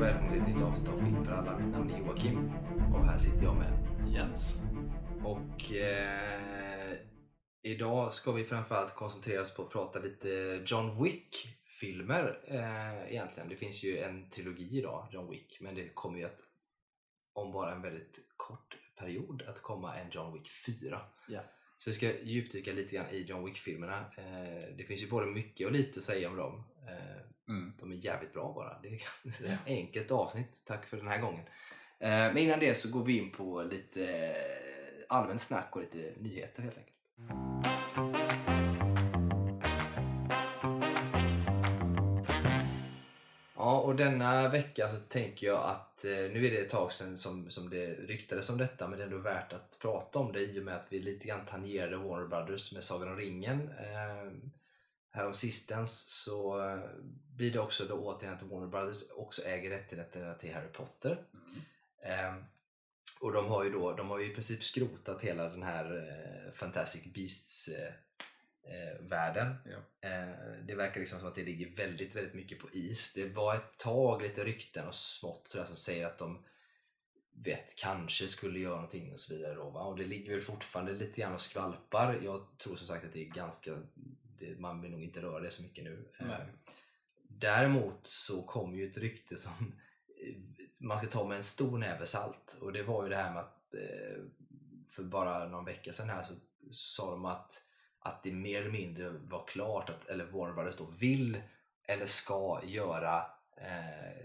och välkommen till ett nytt avsnitt av Film för alla. Mitt namn är Joakim och här sitter jag med. Jens. Och eh, idag ska vi framförallt koncentrera oss på att prata lite John Wick-filmer eh, egentligen. Det finns ju en trilogi idag, John Wick, men det kommer ju att om bara en väldigt kort period att komma en John Wick 4. Ja. Så vi ska djupdyka lite grann i John Wick-filmerna. Eh, det finns ju både mycket och lite att säga om dem. Eh, Mm. de är jävligt bra bara. Det är ett enkelt avsnitt. Tack för den här gången. Eh, Men innan det så går vi in på lite eh, allmänt snack och lite nyheter helt enkelt. Ja, och denna vecka så tänker jag att eh, nu är det ett tag sedan som, som det ryktades om detta men det är ändå värt att prata om det i och med att vi lite grann tangerade Warner Brothers med Sagan om ringen. Eh, Härom sistens så eh, blir det också då återigen att Warner Brothers också äger rättigheterna till Harry Potter. Ehm, och de har ju då, de har ju i princip skrotat hela den här eh, Fantastic Beasts eh, världen. Ja. Eh, det verkar liksom som att det ligger väldigt, väldigt mycket på is. Det var ett tag lite rykten och smått sådär som säger att de vet, kanske skulle göra någonting och så vidare. Då, va? Och det ligger väl fortfarande lite grann och skvalpar. Jag tror som sagt att det är ganska, det, man vill nog inte röra det så mycket nu. Eh, Nej. Däremot så kom ju ett rykte som eh, man ska ta med en stor näve salt och det var ju det här med att eh, för bara någon vecka sedan här så sa de att, att det mer eller mindre var klart att, eller Warner Brothers då vill eller ska göra eh,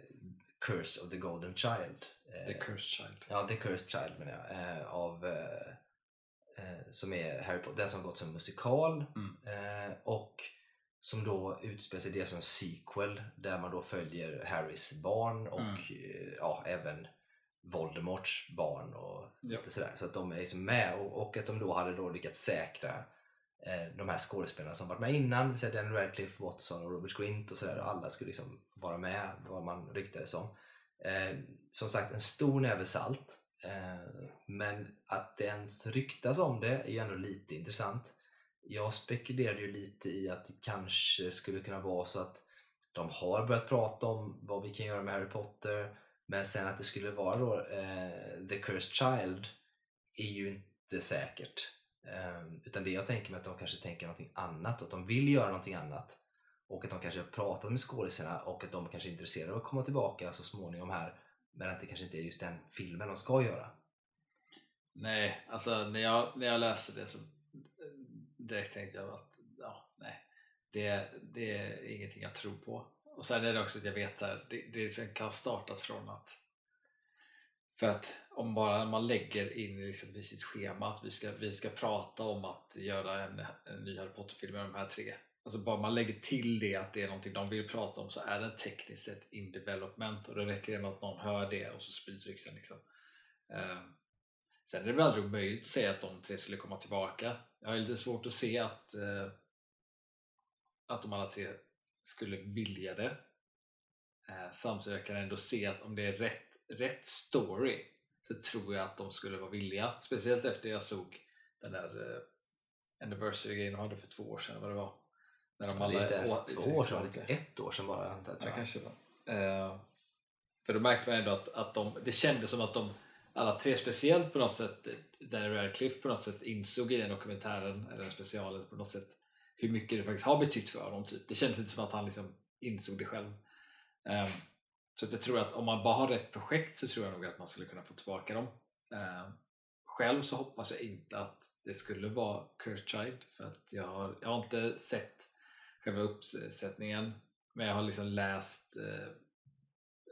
Curse of the Golden Child. Eh, The Cursed Child. Ja, The Cursed Child menar jag. Eh, av, eh, eh, som är Harry Potter, den som gått som musikal Mm. eh, och som då utspelar sig dels som sequel där man då följer Harrys barn och Mm. eh, ja, även Voldemorts barn och Ja. lite sådär. Så att de är liksom med och, och att de då hade då lyckats säkra eh, de här skådespelarna som varit med innan, säga Daniel Radcliffe, Watson och Robert Grint och sådär. och Alla skulle liksom vara med, vad man ryktades om. Eh, som sagt, en stor näve salt. Eh, men att det ens ryktas om det är ju ändå lite intressant. Jag spekulerade ju lite i att det kanske skulle kunna vara så att de har börjat prata om vad vi kan göra med Harry Potter men sen att det skulle vara då eh, The Cursed Child är ju inte säkert. Eh, utan det jag tänker mig att de kanske tänker någonting annat och att de vill göra någonting annat och att de kanske har pratat med skådisarna och att de kanske är intresserade av att komma tillbaka så småningom här men att det kanske inte är just den filmen de ska göra. Nej, alltså när jag, när jag läste det så direkt tänkte jag att ja, nej, det, det är ingenting jag tror på. Och sen är det också att jag vet att det, det kan startas från att för att om bara man lägger in liksom i sitt schema att vi ska, vi ska prata om att göra en, en ny Harry Potter-film med de här tre Alltså bara man lägger till det att det är någonting de vill prata om så är den tekniskt sett in development och då räcker det med att någon hör det och så sprids rykten liksom. Eh, sen är det väl aldrig omöjligt att säga att de tre skulle komma tillbaka. Jag har lite svårt att se att, eh, att de alla tre skulle vilja det. Eh, samtidigt jag kan ändå se att om det är rätt, rätt story så tror jag att de skulle vara villiga. Speciellt efter jag såg den där eh, anniversary-grejen de hade för två år sedan, vad det var. När de det är alla inte ens två år sedan, det är ett år sedan bara. jag, tror Ja, jag. kanske var. Eh, för då märkte man ändå att, att de, det kändes som att de alla tre speciellt på något sätt, Daniel Radcliffe på något sätt insåg i den dokumentären, eller den specialen på något sätt, hur mycket det faktiskt har betytt för honom. Typ. Det kändes lite som att han liksom insåg det själv. Ehm, så att jag tror att om man bara har rätt projekt så tror jag nog att man skulle kunna få tillbaka dem. Ehm, själv så hoppas jag inte att det skulle vara Cursed Child för att jag har, jag har inte sett själva uppsättningen men jag har liksom läst eh,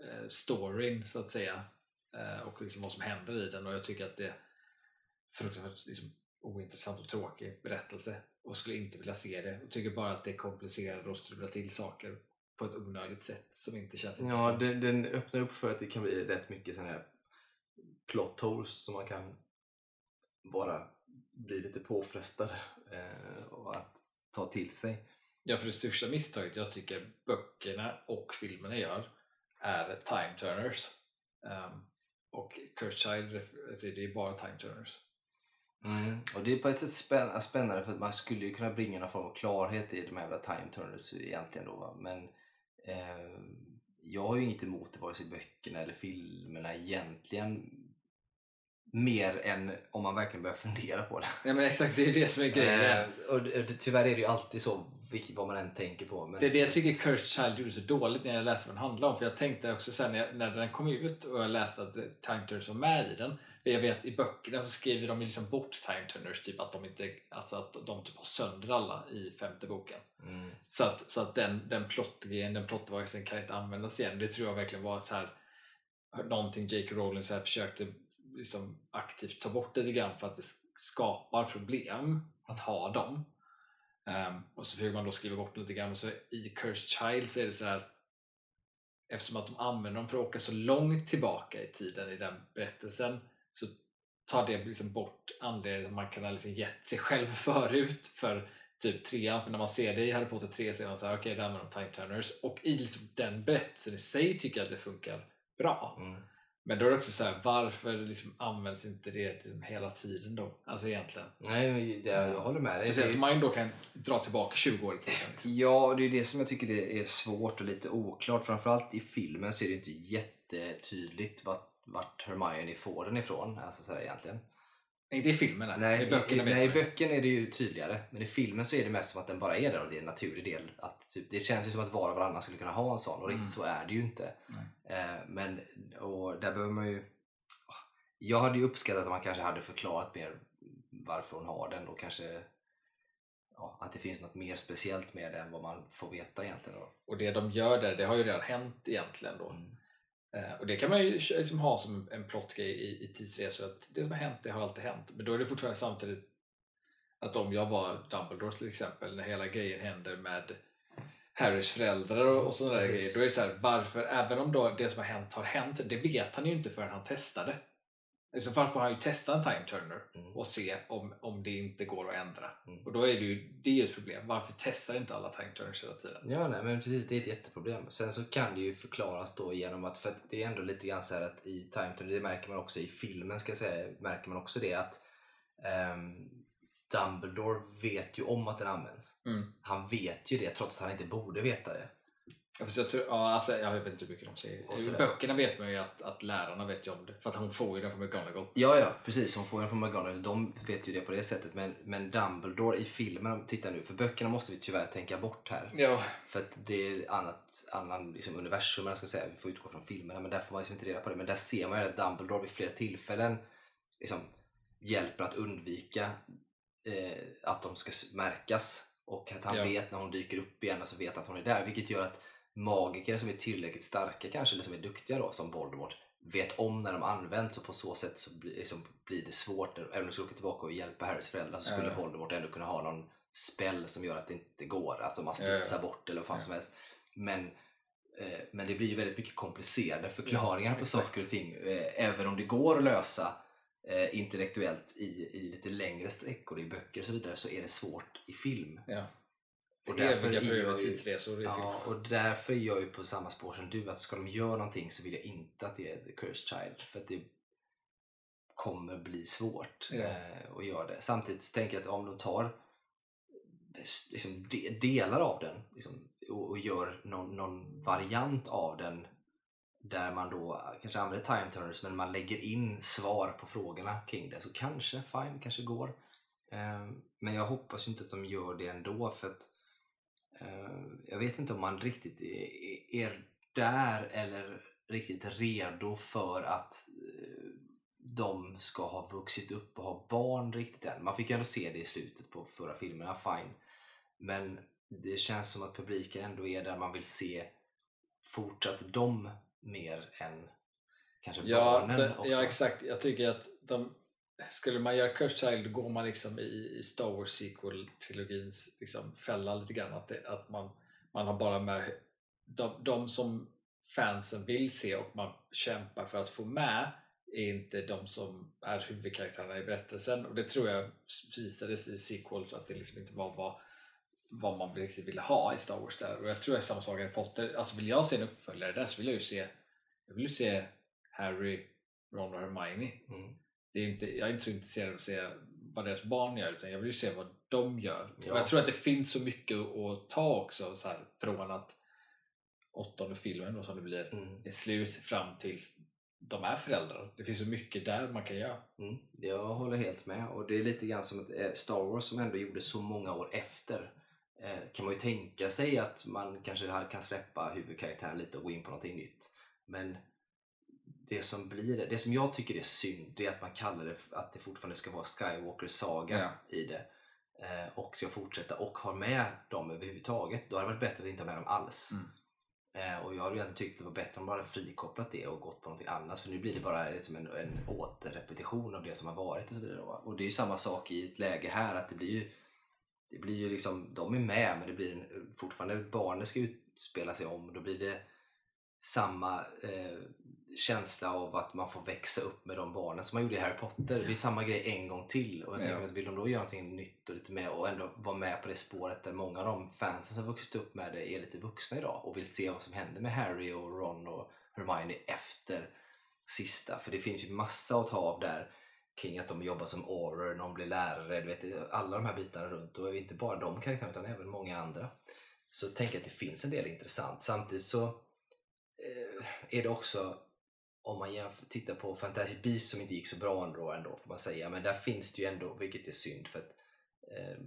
eh, storyn så att säga. Eh, och liksom vad som händer i den. Och jag tycker att det är fruktansvärt liksom, ointressant och tråkig berättelse. Och skulle inte vilja se det. Och tycker bara att det komplicerar och strular till saker på ett onödigt sätt som inte känns Ja, intressant. den, den öppnar upp för att det kan bli rätt mycket sådana här plot holes som man kan bara bli lite påfrestad eh, och att ta till sig. Ja, för det största misstaget jag tycker böckerna och filmerna gör är time turners. Um, och Cursed Child, alltså, det är bara time turners. Mm. Och det är på ett sätt spänn- spännande för att man skulle ju kunna bringa någon form av klarhet i de här jävla time turners egentligen då va? men eh, jag har ju inget emot det vare sig böckerna eller filmerna egentligen. Mer än om man verkligen börjar fundera på det. Ja men exakt, det är det som är grejen. Eh, och det, tyvärr är det ju alltid så, vilket, vad man än tänker på. Men Det är det jag tycker Cursed Child gjorde så dåligt när jag läste vad den handlade om. För jag tänkte också sen när, jag, när den kom ut och jag läste att Time Turners var med i den. För jag vet i böckerna så skriver de liksom bort Time Turners, typ att de inte, alltså att de typ har sönder alla i femte boken. Mm. Så att, så att den, den plottgrejen, den plottvarelsen kan inte användas igen. Det tror jag verkligen var så här någonting J.K. Rowling så här försökte liksom aktivt ta bort lite grann för att det skapar problem att ha dem. Um, och så försöker man då skriva bort lite grann och så i Cursed Child så är det så här eftersom att de använder dem för att åka så långt tillbaka i tiden i den berättelsen så tar det liksom bort anledningen att man kan ha liksom gett sig själv förut för typ trean, för när man ser det i Harry Potter 3 så är man såhär, okej okay, där använder de time turners och i liksom den berättelsen i sig tycker jag att det funkar bra. Mm. Men då är det också så här, varför liksom används inte det liksom hela tiden då? Alltså egentligen. Nej, det, jag håller med dig. Speciellt om man då kan dra tillbaka 20 år i tiden. Liksom. Ja, det är det som jag tycker det är svårt och lite oklart. Framförallt i filmen så är det inte jättetydligt vart, vart Hermione får den ifrån. Alltså så här, egentligen. Inte i filmen, nej. Nej, I böckerna i, nej, i böckerna är det ju tydligare. Men i filmen så är det mest som att den bara är där och det är en naturlig del. Att, typ, det känns ju som att var och varannan skulle kunna ha en sån och Mm. riktigt så är det ju inte. Nej. Eh, men och där behöver man ju... Jag hade ju uppskattat att man kanske hade förklarat mer varför hon har den och kanske ja, att det finns något mer speciellt med det än vad man får veta egentligen. Då. Och det de gör där, det har ju redan hänt egentligen då. Mm. Eh, och det kan man ju liksom ha som en plottgrej i, i tidsresor att det som har hänt, det har alltid hänt. Men då är det fortfarande samtidigt att om jag var Dumbledore till exempel, när hela grejen händer med Harrys föräldrar och, och sådana där Precis. grejer. Då är det så här, varför, även om då det som har hänt har hänt, det vet han ju inte förrän han testade. I så fall får han ju testa en time turner Mm. och se om, om det inte går att ändra. Mm. Och då är det ju det är ju ett problem. Varför testar inte alla time turners hela tiden? Ja, nej, men precis. Det är ett jätteproblem. Sen så kan det ju förklaras då genom att, för att det är ändå lite grann så här att i Time Turner, det märker man också i filmen ska jag säga, märker man också det att ehm, Dumbledore vet ju om att den används. Mm. Han vet ju det trots att han inte borde veta det. Ja, fast jag, tror, ja, alltså, jag vet inte hur mycket de säger. I sådär. böckerna vet man ju att, att lärarna vet ju om det. För att hon får ju den från McGonagall. Ja, ja, precis. Hon får den från McGonagall. De vet ju det på det sättet. Men, men Dumbledore i filmen, titta nu, för böckerna måste vi tyvärr tänka bort här. Ja, För att det är annat, annan liksom universum, jag ska säga. vi får utgå från filmerna, men där får man liksom inte reda på det. Men där ser man ju att Dumbledore vid flera tillfällen liksom hjälper att undvika eh, att de ska märkas. Och att han Ja. vet när hon dyker upp igen, så vet att hon är där. Vilket gör att magiker som är tillräckligt starka kanske, eller som är duktiga då, som Voldemort, vet om när de används och på så sätt så blir, liksom, blir det svårt. Även om du skulle åka tillbaka och hjälpa Harrys föräldrar så skulle Ja. Voldemort ändå kunna ha någon spell som gör att det inte går. Alltså man studsar bort eller vad fan Ja. som helst. Men, eh, men det blir ju väldigt mycket komplicerade förklaringar Ja, på saker och ting. Eh, även om det går att lösa eh, intellektuellt i, i lite längre sträckor i böcker och så vidare så är det svårt i film. ja. Och Eviga därför är för jag tidsresor i film. Ja, och därför är jag ju på samma spår som du. Att ska de göra någonting så vill jag inte att det är The Cursed Child. För att det kommer bli svårt Ja. eh, att göra det. Samtidigt så tänker jag att om de tar liksom, de, delar av den liksom, och, och gör någon, någon variant av den där man då kanske använder time turners men man lägger in svar på frågorna kring det så kanske, fine, kanske går. Eh, men jag hoppas ju inte att de gör det ändå för att jag vet inte om man riktigt är, är där eller riktigt redo för att eh, de ska ha vuxit upp och ha barn riktigt än. Man fick ju ändå se det i slutet på förra filmerna, fine. Men det känns som att publiken ändå är där man vill se fortsatt dem mer än kanske Ja, barnen det, också. ja, exakt. Jag tycker att de, skulle man göra Cursed Child går man liksom i, i Star Wars sequel-trilogins liksom fälla lite grann. Att, det, att man, man har bara med de, de som fansen vill se och man kämpar för att få med är inte de som är huvudkaraktärerna i berättelsen och det tror jag visades i sequels att det liksom inte var vad, vad man riktigt ville ha i Star Wars där och jag tror det är samma sak i Harry Potter. Alltså vill jag se en uppföljare där så vill jag ju se jag vill ju se Harry, Ron och Hermione. Mm. Det är inte, jag är inte så intresserad av att se vad deras barn gör utan jag vill ju se vad de gör. Ja. Och jag tror att det finns så mycket att ta också så här, från att åttonde filmen då som det blir Mm. är slut fram tills de är föräldrar. Det finns så mycket där man kan göra. Mm, jag håller helt med. Och det är lite grann som att eh, Star Wars som ändå gjorde så många år efter eh, kan man ju tänka sig att man kanske kan släppa huvudkaraktären lite och gå in på någonting nytt. Men det som blir det, som jag tycker är synd det är att man kallar det att det fortfarande ska vara Skywalker Saga Ja. i det. Eh, och ska fortsätta och ha med dem överhuvudtaget. Då hade det varit bättre att inte ha med dem alls. Mm. Eh, och jag hade ju ändå tyckt det var bättre om man hade frikopplat det och gått på någonting annat. För nu blir det bara liksom en, en återrepetition av det som har varit och så vidare. Och det är ju samma sak i ett läge här att det blir ju det blir ju liksom, de är med men det blir en, fortfarande, barnet ska utspela sig om. Då blir det samma eh, känsla av att man får växa upp med de barnen som man gjorde i Harry Potter. Det blir samma grej en gång till. Och jag tänker Ja. att vill de då göra någonting nytt och lite mer och ändå vara med på det spåret där många av de fansen som vuxit upp med det är lite vuxna idag och vill se vad som händer med Harry och Ron och Hermione efter sista. För det finns ju massa att ta av där kring att de jobbar som Auror, någon blir lärare, du vet, alla de här bitarna runt. Och inte bara de karaktärerna utan även många andra. Så jag att det finns en del intressant. Samtidigt så är det också om man jämför, tittar på Fantastic Beasts som inte gick så bra ändå, ändå får man säga. Men där finns det ju ändå, vilket är synd för att eh,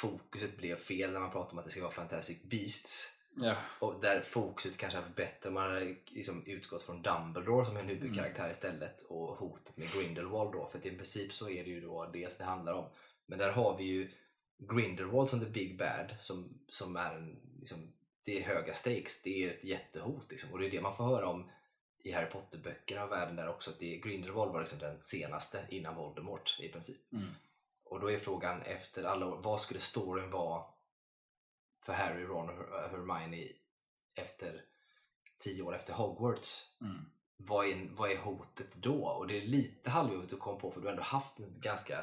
fokuset blev fel när man pratar om att det ska vara Fantastic Beasts. Ja. Och där fokuset kanske hade bättre man hade liksom utgått från Dumbledore som en huvudkaraktär istället och hotet med Grindelwald då. För att i princip så är det ju då det som det handlar om. Men där har vi ju Grindelwald som the big bad som, som är en, liksom, det är höga stakes, det är ett jättehot liksom. Och det är det man får höra om i Harry Potter-böckerna och världen där också. Att det, Grindelwald var liksom den senaste innan Voldemort i princip. Mm. Och då är frågan efter alla år, vad skulle storyn vara för Harry, Ron och Her- Hermione efter tio år efter Hogwarts? Mm. Vad är, vad är hotet då? Och det är lite halvjobbigt att komma på för du har ändå haft en ganska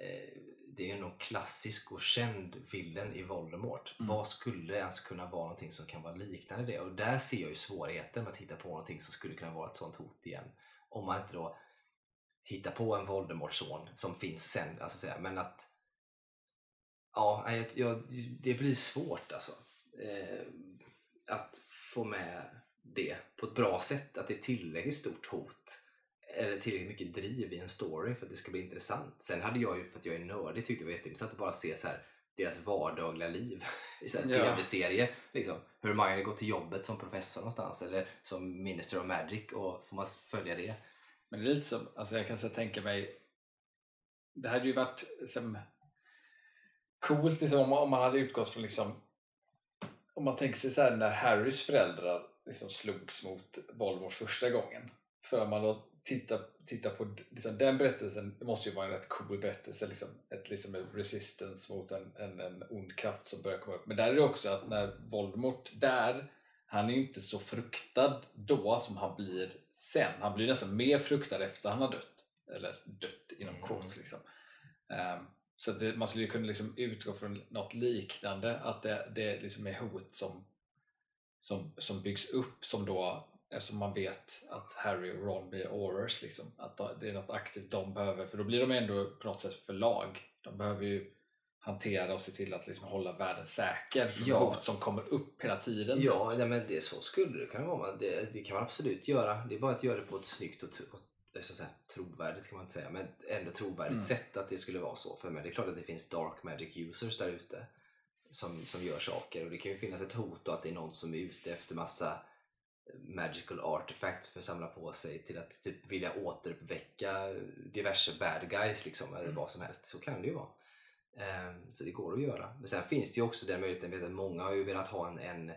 eh, det är ju någon klassisk och känd villen i Voldemort. Mm. Vad skulle ens kunna vara någonting som kan vara liknande det? Och där ser jag ju svårigheten med att hitta på någonting som skulle kunna vara ett sånt hot igen. Om man inte då hittar på en Voldemort-son som finns sen. Alltså säga. Men att ja, jag, jag, det blir svårt alltså. Eh, att få med det på ett bra sätt. Att det är tillräckligt stort hot eller tillräckligt mycket driv i en story för att det ska bli intressant. Sen hade jag ju, för att jag är nördig, tyckte det var jätteintressant att bara se så här deras vardagliga liv i här Ja. tv-serie. Liksom. Hur Hermione går till jobbet som professor någonstans eller som Minister of Magic och får man följa det. Men det är lite som, alltså jag kan så tänka mig Det hade ju varit som coolt liksom, om, man- om man hade utgått från liksom om man tänker sig så här när Harrys föräldrar liksom slogs mot Voldemort första gången. För man då tittar, tittar på liksom, den berättelsen, det måste ju vara en rätt cool berättelse. Liksom, ett, liksom en resistance mot en, en, en ond kraft som börjar komma upp. Men där är det också att när Voldemort där, han är ju inte så fruktad då som han blir sen. Han blir nästan mer fruktad efter han har dött. Eller dött inom Mm. quotes liksom. Ehm, så det, man skulle ju kunna liksom utgå från något liknande, att det, det liksom är hot som, som, som byggs upp som då, eftersom man vet att Harry och Ron blir Aurors, liksom, att det är något aktivt de behöver, för då blir de ändå på något sätt förlag. De behöver ju hantera och se till att liksom hålla världen säker för Ja. hot som kommer upp hela tiden. Ja, nej, men det, så skulle det kunna vara. Det, det kan man absolut göra. Det är bara att göra det på ett snyggt och, och så att säga, trovärdigt kan man inte säga, men ändå trovärdigt Mm. sätt att det skulle vara så. För men det är klart att det finns dark magic users där ute som, som gör saker och det kan ju finnas ett hot då att det är någon som är ute efter massa magical artifacts för att samla på sig till att typ vilja återuppväcka diverse bad guys liksom, eller Mm. vad som helst. Så kan det ju vara. Ehm, Så det går att göra. Men sen finns det ju också den möjligheten, vet att många har ju velat ha en, en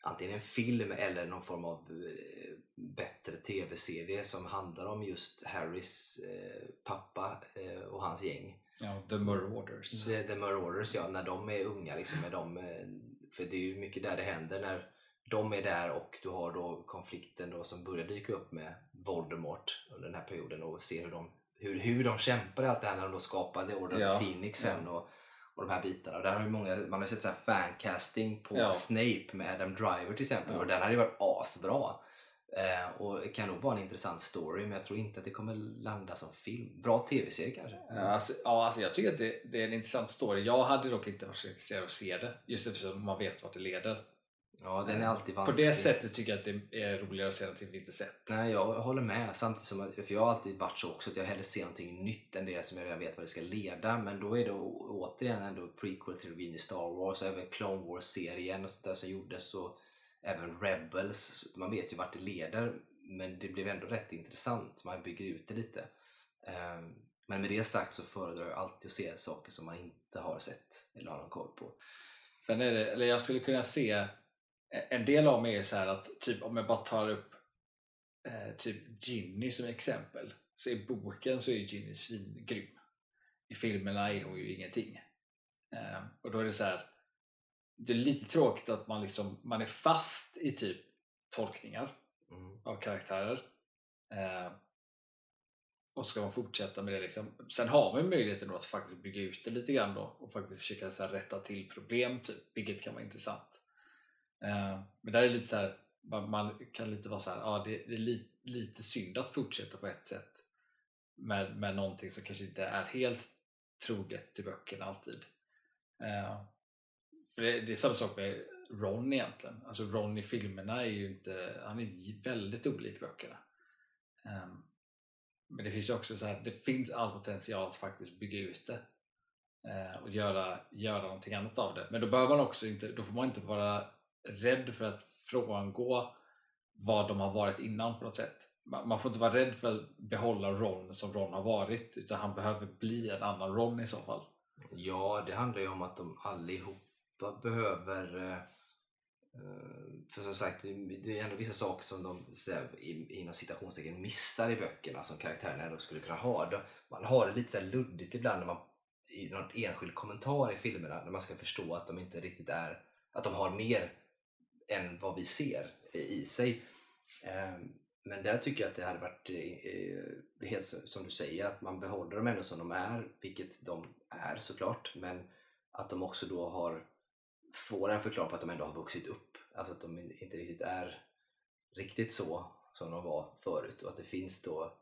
antingen en film eller någon form av eh, bättre tv-serie som handlar om just Harrys eh, pappa eh, och hans gäng. Ja, The Marauders. The, the Marauders, ja, när de är unga. Liksom, är de, eh, för det är ju mycket där det händer när de är där och du har då konflikten då som börjar dyka upp med Voldemort under den här perioden och ser hur de, hur, hur de kämpar i allt det här när de då skapade Order Ja, Phoenix sen och, och de här bitarna. Och där har ju många, man har ju sett så här fancasting på Ja. Snape med Adam Driver till exempel Ja. och den hade ju varit asbra. Eh, och kan nog vara en intressant story men jag tror inte att det kommer landa som film. Bra tv-serie kanske? Ja, alltså, ja, alltså jag tycker att det, det är en intressant story. Jag hade dock inte varit så intresserad av att se det. Just eftersom man vet vart det leder. Ja, den är alltid På vansklig. det sättet tycker jag att det är roligare att se någonting vi inte sett. Nej, jag håller med. Samtidigt som att, för jag har alltid varit så också att jag hellre ser någonting nytt än det som jag redan vet vad det ska leda. Men då är det återigen ändå prequel-trilogin i Star Wars och även Clone Wars-serien och sånt där som gjordes och även Rebels. Man vet ju vart det leder men det blev ändå rätt intressant. Man bygger ut det lite. Ehm, Men med det sagt så föredrar jag alltid att se saker som man inte har sett eller har någon koll på. Sen är det, eller jag skulle kunna se en del av mig är så att typ om jag bara tar upp eh, typ Ginny som exempel så i boken så är Ginny svingrym. I filmerna är hon ju ingenting. Eh, och då är det så här det är lite tråkigt att man liksom man är fast i typ tolkningar Mm. av karaktärer. Eh, och ska man fortsätta med det liksom. Sen har man ju möjligheten då att faktiskt bygga ut det lite grann då och faktiskt försöka så här, rätta till problem typ, vilket kan vara intressant. Eh, men där är det lite så här, man, man kan lite vara så här, ja det, det är li, lite synd att fortsätta på ett sätt med, med någonting som kanske inte är helt troget till böckerna alltid. Eh, för det, det är samma sak med Ron egentligen. Alltså Ron i filmerna är ju inte, han är väldigt olik böckerna. Eh, men det finns ju också så här, det finns all potential att faktiskt bygga ut det eh, och göra, göra någonting annat av det. Men då behöver man också inte, då får man inte vara rädd för att frångå vad de har varit innan på något sätt. Man, får inte vara rädd för att behålla Ron som Ron har varit utan han behöver bli en annan Ron i så fall. Ja, det handlar ju om att de allihopa behöver... Eh, eh, för som sagt, det är ändå vissa saker som de här, inom citationstecken missar i böckerna som karaktärerna ändå skulle kunna ha. Man har det lite så här luddigt ibland när man i någon enskild kommentar i filmerna när man ska förstå att de inte riktigt är... Att de har mer än vad vi ser i sig. Ehm, men där tycker jag att det hade varit eh, eh, helt som du säger, att man behåller dem ändå som de är, vilket de är såklart, men att de också då har får en förklaring på att de ändå har vuxit upp. Alltså att de inte riktigt är riktigt så som de var förut och att det finns då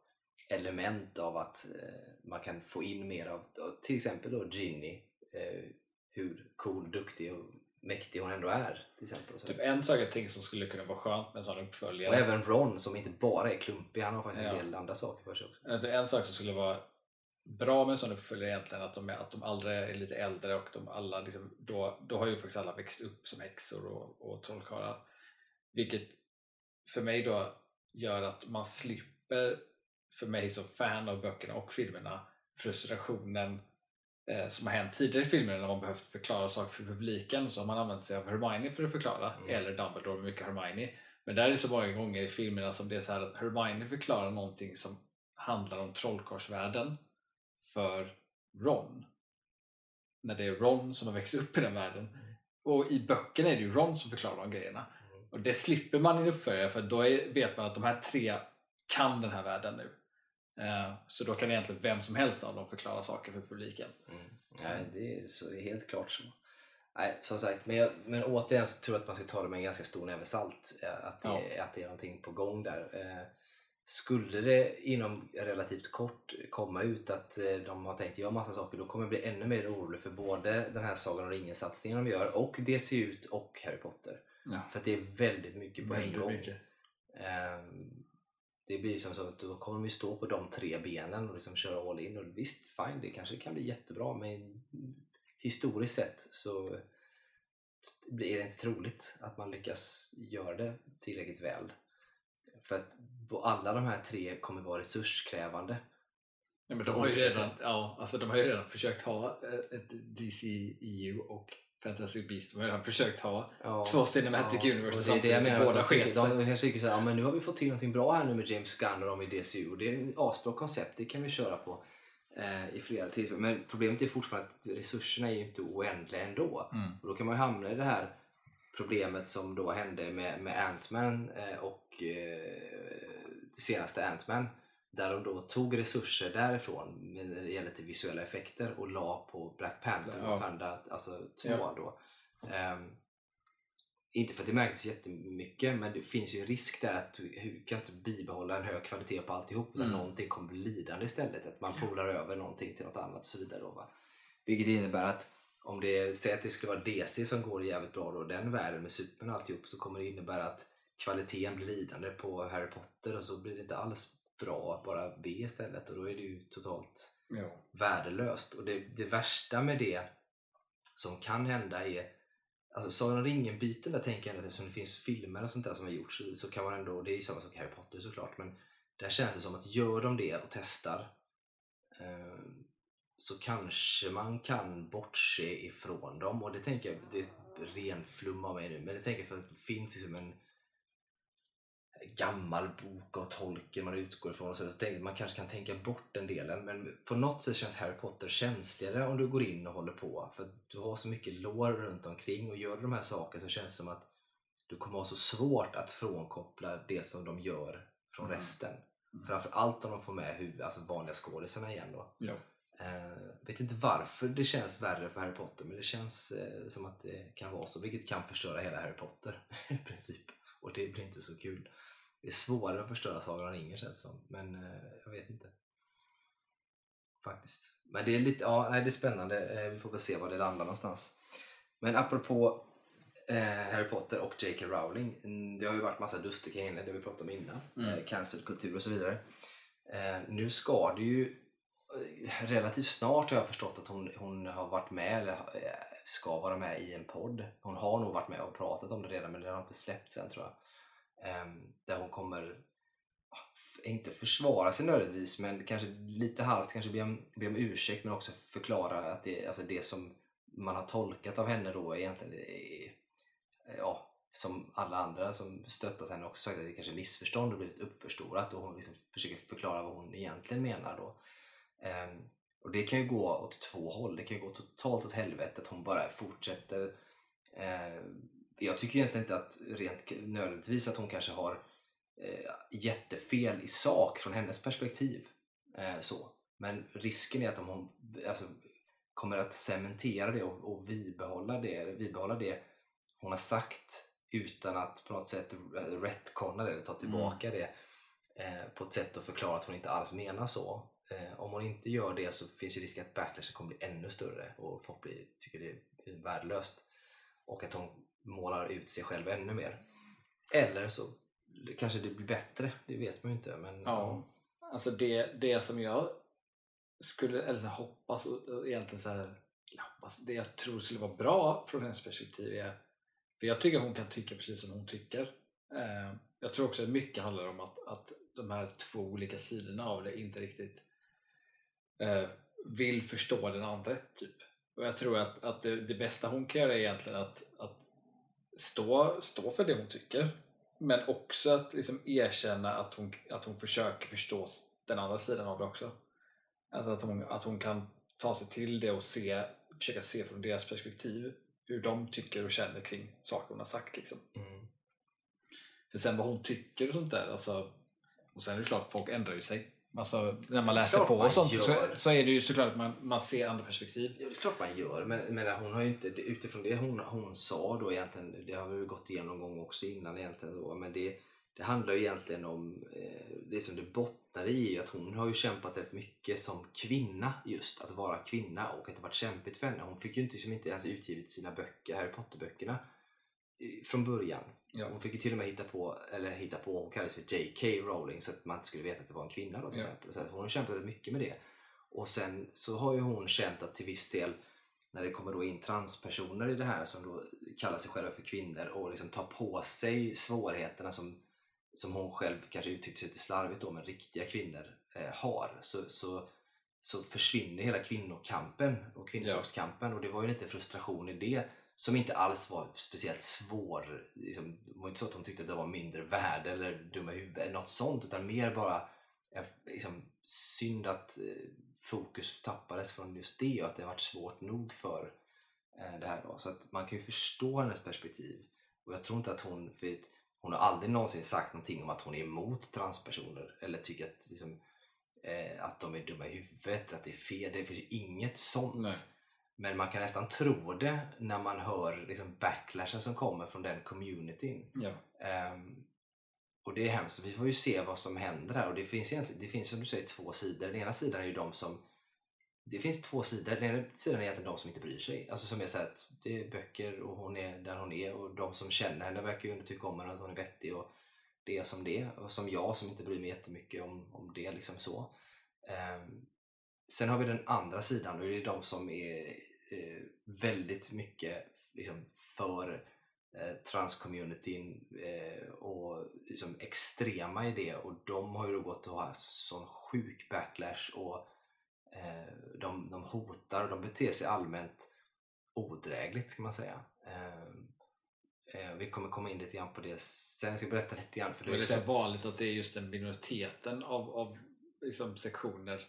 element av att eh, man kan få in mer av, till exempel då Ginny, hur cool, duktig och mäktig hon ändå är. Till exempel. Typ en sak jag tänker som skulle kunna vara skönt med en sån uppföljare Och även Ron som inte bara är klumpig, han har faktiskt en Ja. del andra saker för sig också. En sak som skulle vara bra med en sån uppföljare egentligen att de, att de alla är lite äldre och de alla liksom, då, då har ju faktiskt alla växt upp som häxor och, och trollkarlar. Vilket för mig då gör att man slipper, för mig som fan av böckerna och filmerna, frustrationen som har hänt tidigare i filmerna när man behövt förklara saker för publiken så har man använt sig av Hermione för att förklara, Mm. eller Dumbledore med mycket Hermione. Men där är det så många gånger i filmerna som det är så här att Hermione förklarar någonting som handlar om trollkarlsvärlden för Ron. När det är Ron som har växt upp i den världen. Och i böckerna är det ju Ron som förklarar de grejerna. Mm. Och det slipper man i en uppföljare för då är, vet man att de här tre kan den här världen nu. Eh, så då kan egentligen vem som helst av dem förklara saker för publiken. Mm. Nej, det är, så, helt klart så. Nej, som sagt, men, jag, men återigen så tror jag att man ska ta det med en ganska stor näve salt. eh, Att det, Ja. att det är någonting på gång där. Eh, Skulle det inom relativt kort komma ut att de har tänkt göra massa saker då kommer jag bli ännu mer orolig för både den här Sagan om ringen-satsningen de gör och DC ut och Harry Potter. Ja. För att det är väldigt mycket på en gång. Det blir som så att då kommer ju stå på de tre benen och liksom köra all in. Och visst, fine, det kanske kan bli jättebra men historiskt sett så är det inte troligt att man lyckas göra det tillräckligt väl. För att alla de här tre kommer vara resurskrävande. Ja, men de, har ju redan, ja, alltså de har ju redan försökt ha ett DCEU och Fantastic Beasts. De har redan försökt ha Ja, två Cinematic ja, Universe och det samtidigt. menar, Båda att de, sket sig. de kanske tycker såhär, ja, men nu har vi fått till någonting bra här nu med James Gunn och de i DCU och det är ett asbra koncept, det kan vi köra på eh, i flera tillfällen. Men problemet är fortfarande att resurserna är ju inte oändliga ändå. Mm. Och då kan man ju hamna i det här problemet som då hände med, med Ant-Man eh, och eh, det senaste Ant-Man där de då tog resurser därifrån när det gäller till visuella effekter och la på Black Panther Ja. Wakanda, alltså två Ja. då. Ehm, inte för att det märktes jättemycket men det finns ju en risk där att du, kan inte bibehålla en hög kvalitet på alltihop Mm. någonting kommer bli lidande istället. Att man polar över någonting till något annat och så vidare. Då, va? Vilket innebär att om det, säg att det skulle vara DC som går jävligt bra då, den världen med Superman och alltihop, så kommer det innebära att kvaliteten blir lidande på Harry Potter och så blir det inte alls bra att bara B istället och då är det ju totalt Jo. värdelöst. Och det, det värsta med det som kan hända är Alltså Sagan om ringen-biten där tänker jag att eftersom det finns filmer och sånt där som har gjorts så, så kan man ändå, det är ju samma sak Harry Potter såklart, men där känns det som att gör de det och testar eh, så kanske man kan bortse ifrån dem och det tänker jag, det är ren flum av mig nu, men det tänker jag för att det finns liksom en gammal bok av tolken man utgår ifrån och så, så att man kanske kan tänka bort den delen men på något sätt känns Harry Potter känsligare om du går in och håller på för du har så mycket lår runt omkring och gör du de här sakerna så känns det som att du kommer ha så svårt att frånkoppla det som de gör från Mm. resten. Mm. Framförallt om de får med huvud, alltså vanliga skådisarna igen då. Jo. Eh, vet inte varför det känns värre för Harry Potter men det känns eh, som att det kan vara så vilket kan förstöra hela Harry Potter i princip. Och det blir inte så kul. Det är svårare att förstöra Sagan om ringen känns det som men eh, jag vet inte. Faktiskt. Men det är lite, ja nej, det är spännande. Eh, vi får väl se var det landar någonstans. Men apropå eh, Harry Potter och J.K. Rowling. mm, Det har ju varit massa dust kring det vi pratade om innan. Mm. Cancelkultur och så vidare. Nu ska det ju relativt snart har jag förstått att hon, hon har varit med eller ska vara med i en podd. Hon har nog varit med och pratat om det redan men den har inte släppts än tror jag. Ehm, där hon kommer ah, inte försvara sig nödvändigtvis men kanske lite halvt kanske be om, be om ursäkt men också förklara att det, alltså det som man har tolkat av henne då egentligen är, ja, som alla andra som stöttat henne också sagt att det kanske är missförstånd och blivit uppförstorat och hon liksom försöker förklara vad hon egentligen menar då. Um, och det kan ju gå åt två håll. Det kan ju gå totalt åt helvete att hon bara fortsätter. Eh, jag tycker egentligen inte att rent nödvändigtvis att hon kanske har eh, jättefel i sak från hennes perspektiv. Eh, så. Men risken är att om hon alltså, kommer att cementera det och, och bibehålla det, bibehålla det hon har sagt utan att på något sätt retconna det eller ta tillbaka det eh, på ett sätt att förklara att hon inte alls menar så. Eh, om hon inte gör det så finns ju risken att backlashen kommer bli ännu större och folk blir, tycker det är värdelöst. Och att hon målar ut sig själv ännu mer. Eller så kanske det blir bättre, det vet man ju inte. Men, Ja. Alltså det, det som jag skulle, eller så här, hoppas och, och egentligen så här, hoppas, alltså det jag tror skulle vara bra från hennes perspektiv är, för jag tycker hon kan tycka precis som hon tycker. Eh, jag tror också att mycket handlar om att, att de här två olika sidorna av det inte riktigt eh, vill förstå den andra. Typ. Och jag tror att, att det, det bästa hon kan göra är egentligen att, att stå, stå för det hon tycker men också att liksom erkänna att hon, att hon försöker förstå den andra sidan av det också. Alltså att hon, att hon kan ta sig till det och se, försöka se från deras perspektiv hur de tycker och känner kring saker hon har sagt. Liksom. Mm. För sen vad hon tycker och sånt där, alltså, och sen är det klart, folk ändrar ju sig. Alltså, när man läser på man och sånt så, så är det ju såklart att man, man ser andra perspektiv. Ja, det är klart man gör, men, men hon har ju inte, utifrån det hon, hon sa då egentligen, det har vi gått igenom någon gång också innan egentligen då, men det, det handlar ju egentligen om, eh, det som det bottnar i att hon har ju kämpat rätt mycket som kvinna just, att vara kvinna och att det varit kämpigt för henne. Hon fick ju inte, liksom inte ens utgivit sina böcker, Harry Potter-böckerna från början. Ja. Hon fick ju till och med hitta på, eller hitta på, hon kallades för J.K. Rowling så att man inte skulle veta att det var en kvinna då till Ja. exempel. Så att hon rätt mycket med det. Och sen så har ju hon känt att till viss del när det kommer då in transpersoner i det här som då kallar sig själva för kvinnor och liksom tar på sig svårigheterna som, som hon själv kanske uttryckte sig lite slarvigt då, men riktiga kvinnor eh, har så, så, så försvinner hela kvinnokampen och kvinnosakskampen och det var ju lite frustration i det som inte alls var speciellt svår. Liksom, det var inte så att hon tyckte att det var mindre värde eller dumma i huvudet eller något sånt utan mer bara liksom, synd att eh, fokus tappades från just det och att det varit svårt nog för eh, det här. Då. Så att man kan ju förstå hennes perspektiv. Och jag tror inte att hon, för att hon har aldrig någonsin sagt någonting om att hon är emot transpersoner eller tycker att, liksom, eh, att de är dumma i huvudet, att det är fel. Det finns ju inget sånt. Nej. Men man kan nästan tro det när man hör liksom, backlashen som kommer från den communityn. Ja. Ehm, och det är hemskt. Vi får ju se vad som händer här. Och det finns, egentligen, det finns som du säger två sidor. Den ena sidan är ju de som det finns två sidor. Den ena sidan är egentligen de som inte bryr sig. Alltså som är så att det är böcker och hon är där hon är och de som känner henne verkar ju ändå tycka om henne att hon är vettig och det är som det. Och som jag som inte bryr mig jättemycket om, om det. liksom så. Um, sen har vi den andra sidan och det är de som är eh, väldigt mycket liksom, för eh, transcommunityn eh, och liksom extrema i det och de har ju då gått och haft sån sjuk backlash och eh, de, de hotar och de beter sig allmänt odrägligt kan man säga. Ehm, eh, vi kommer komma in lite grann på det sen. Jag ska berätta lite grann. För det, är så vanligt att det är just den minoriteten av, av liksom sektioner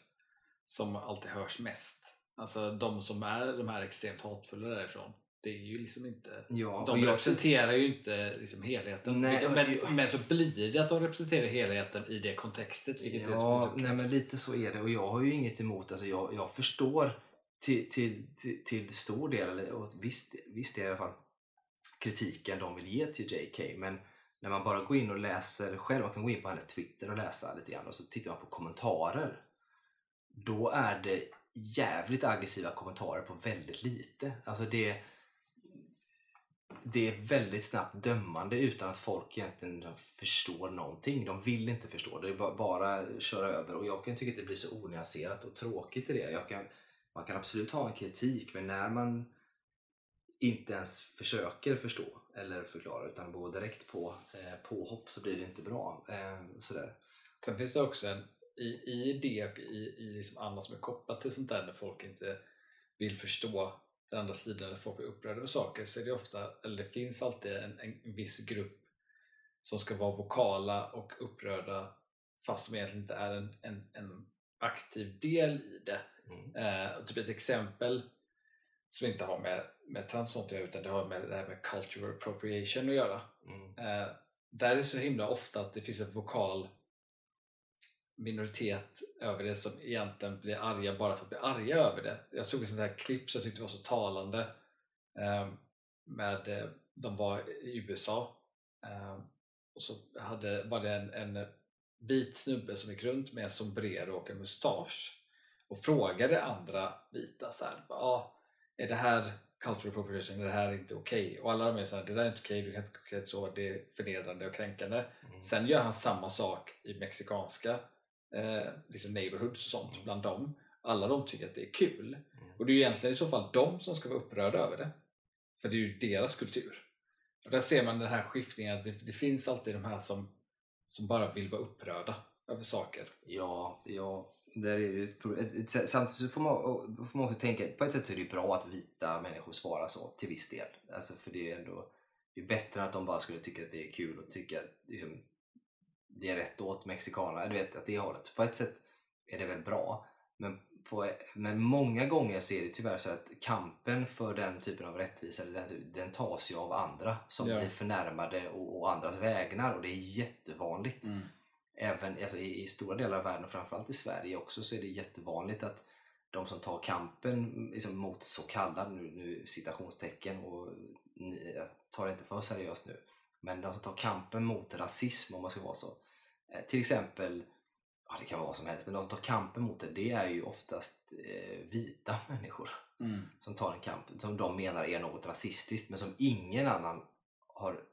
som alltid hörs mest. Alltså de som är de här extremt hatfulla därifrån det är ju liksom inte... Ja, de representerar jag... ju inte liksom helheten. Nej, men, men så blir det att de representerar helheten i det kontextet. Vilket ja, är så nej, men lite så är det. Och jag har ju inget emot, alltså jag, jag förstår till, till, till, till stor del, eller visst är det i alla fall, kritiken de vill ge till JK. Men när man bara går in och läser själv, man kan gå in på hennes Twitter och läsa lite grann och så tittar man på kommentarer. Då är det jävligt aggressiva kommentarer på väldigt lite. Alltså det det är väldigt snabbt dömande utan att folk egentligen förstår någonting. De vill inte förstå, det är bara köra över och jag kan tycka att det blir så onyanserat och tråkigt i det. Jag kan, man kan absolut ha en kritik men när man inte ens försöker förstå eller förklara utan går direkt på eh, påhopp så blir det inte bra. Eh, sådär. Sen finns det också en, i, i det, i, i liksom annat som är kopplat till sånt där när folk inte vill förstå den andra sidan där folk blir upprörda över saker så är det ofta, eller det finns alltid en, en viss grupp som ska vara vokala och upprörda fast som egentligen inte är en, en, en aktiv del i det. Mm. Eh, typ ett exempel som inte har med, med trans att göra utan det har med det här med cultural appropriation att göra. Mm. Eh, där är det så himla ofta att det finns en vokal minoritet över det som egentligen blir arga bara för att bli arga över det. Jag såg ett sånt här klipp som jag tyckte var så talande ehm, med, eh, de var i USA ehm, och så hade, var det en, en vit snubbe som gick runt med en sombrero och en mustasch och frågade andra vita så här, ah, är det här cultural appropriation, är det här inte okej? Okay? Och alla de är såhär, det där är inte okej, okay, du kan inte klä så, det är förnedrande och kränkande. Mm. Sen gör han samma sak i mexikanska eh, liksom neighborhoods och sånt bland dem. Alla de tycker att det är kul. Mm. Och det är ju egentligen i så fall de som ska vara upprörda över det. För det är ju deras kultur. Och där ser man den här skiftningen, det, det finns alltid de här som, som bara vill vara upprörda över saker. Ja, ja där är det Samtidigt så får man, får man också tänka, på ett sätt så är det bra att vita människor svarar så till viss del. Alltså för det är ändå det är bättre att de bara skulle tycka att det är kul och tycka liksom, det är rätt åt mexikanerna, du vet, att det hållet. På ett sätt är det väl bra. Men, på, men många gånger så är det tyvärr så att kampen för den typen av rättvisa den, den tas ju av andra som ja. blir förnärmade och, och andras vägnar och det är jättevanligt. Mm. Även alltså, i, i, stora delar av världen framförallt i Sverige också så är det jättevanligt att de som tar kampen liksom, mot så kallad, nu, nu citationstecken och jag tar det inte för seriöst nu, men de som tar kampen mot rasism om man ska vara så Eh, till exempel, ja, det kan vara vad som helst, men de som tar kampen mot det, det är ju oftast eh, vita människor mm. som tar en kamp som de menar är något rasistiskt men som ingen annan har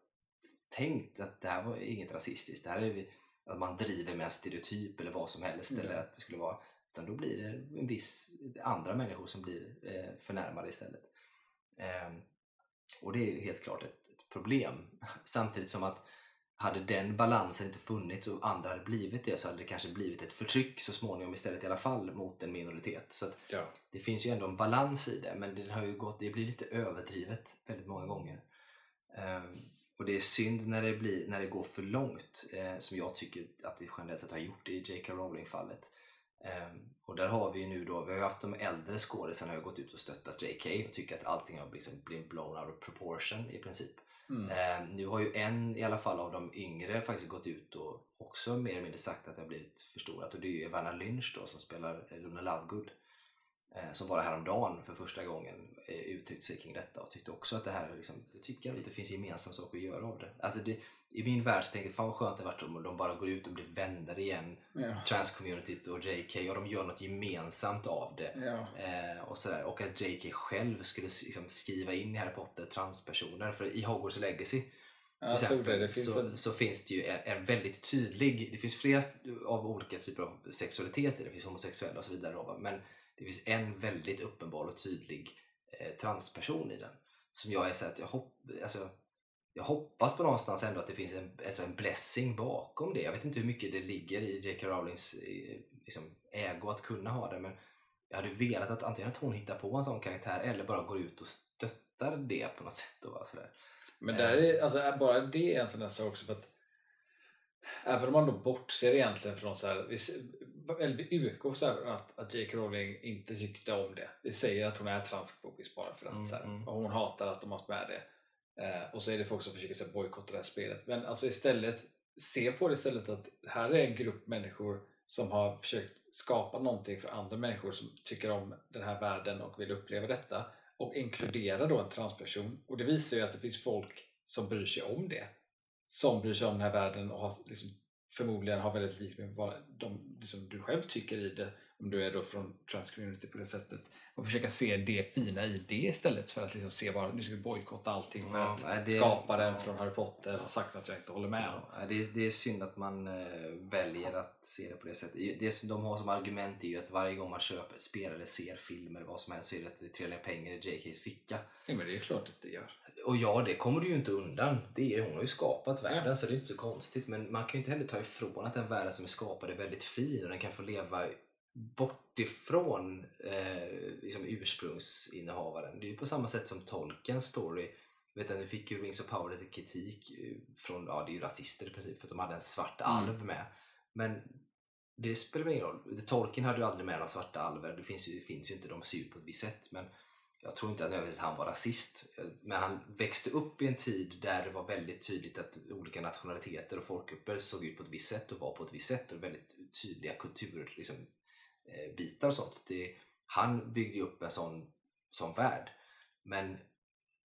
tänkt att det här var inget rasistiskt. Det här är att man driver med en stereotyp eller vad som helst. Mm. Eller att det skulle vara, utan då blir det en viss andra människor som blir eh, förnärmade istället. Eh, och det är helt klart ett problem. Samtidigt som att hade den balansen inte funnits och andra hade blivit det så hade det kanske blivit ett förtryck så småningom istället i alla fall mot en minoritet. Så ja. Det finns ju ändå en balans i det men det, har ju gått, det blir lite överdrivet väldigt många gånger. Um, och det är synd när det, blir, när det går för långt eh, som jag tycker att det generellt sett har gjort i J.K. Rowling-fallet. Um, och där har vi ju nu då, vi har haft de äldre skådisarna har gått ut och stöttat J.K. och tycker att allting har liksom blivit blown out of proportion i princip. Mm. Eh, nu har ju en i alla fall av de yngre faktiskt gått ut och också mer eller mindre sagt att det har blivit förstorat och det är ju Evanna Lynch då som spelar Luna Lovegood eh, som bara häromdagen för första gången eh, uttryckt sig kring detta och tyckte också att det här liksom, det tycker jag lite finns gemensam sak att göra av det. Alltså det i min värld så tänkte jag fan vad skönt det varit om de bara går ut och blir vänner igen. Ja. Trans-communityt och JK och de gör något gemensamt av det. Ja. Eh, och, sådär. och att JK själv skulle liksom skriva in i Harry Potter transpersoner. För i Hogwarts Legacy Jag till såg det. Det exempel, finns så, en... så finns det ju en, en väldigt tydlig, det finns flera av olika typer av sexualiteter, det finns homosexuella och så vidare men det finns en väldigt uppenbar och tydlig eh, transperson i den. Som jag är så att jag, hopp, alltså, jag hoppas på någonstans ändå att det finns en, alltså en blessing bakom det. Jag vet inte hur mycket det ligger i J.K. Rowlings eh, liksom, ägo att kunna ha det men jag hade velat att antingen att hon hittar på en sån karaktär eller bara går ut och stöttar det på något sätt. Och sådär. Men där är, alltså, bara det är en sån där sak också för att Även om man då bortser egentligen från så här, eller vi utgår så att, att J.K. Rowling inte tyckte om det. Vi säger att hon är transfobisk bara för att Mm, så här, mm. och hon hatar att de har haft med det. Eh, och så är det folk som försöker så här, bojkotta det här spelet. Men alltså istället, se på det istället att här är en grupp människor som har försökt skapa någonting för andra människor som tycker om den här världen och vill uppleva detta och inkludera då en transperson. Och det visar ju att det finns folk som bryr sig om det. Som bryr sig om den här världen och har liksom, förmodligen har väldigt likt med vad de, liksom, du själv tycker i det om du är då från trans-community på det sättet. Och försöka se det fina i det istället för att liksom se bara nu ska vi bojkotta allting för Ja, att det- skaparen ja. från Harry Potter har sagt att jag inte håller med om. Ja, det, är, det är synd att man eh, väljer att se det på det sättet. Det som de har som argument är ju att varje gång man köper ett spel eller ser film eller vad som helst så är det att det trillar pengar i JKs ficka. Ja, men det är klart att det gör. Och ja, det kommer du ju inte undan. Det är, hon har ju skapat världen så det är inte så konstigt. Men man kan ju inte heller ta ifrån att den världen som är skapad är väldigt fin och den kan få leva bort ifrån eh, liksom ursprungsinnehavaren. Det är ju på samma sätt som Tolkiens story. Vet du, nu fick ju Rings of Power lite kritik eh, från, ja det är ju rasister i princip för att de hade en svart Mm. alv med. Men det spelar ingen roll. Tolkien hade ju aldrig med några svarta alver. Det finns ju, det finns ju inte, de ser ut på ett visst sätt. Men jag tror inte att nödvändigtvis han var rasist. Men han växte upp i en tid där det var väldigt tydligt att olika nationaliteter och folkgrupper såg ut på ett visst sätt och var på ett visst sätt. Och väldigt tydliga kulturbitar liksom, eh, bitar och sånt. Det, han byggde ju upp en sån, sån värld. Men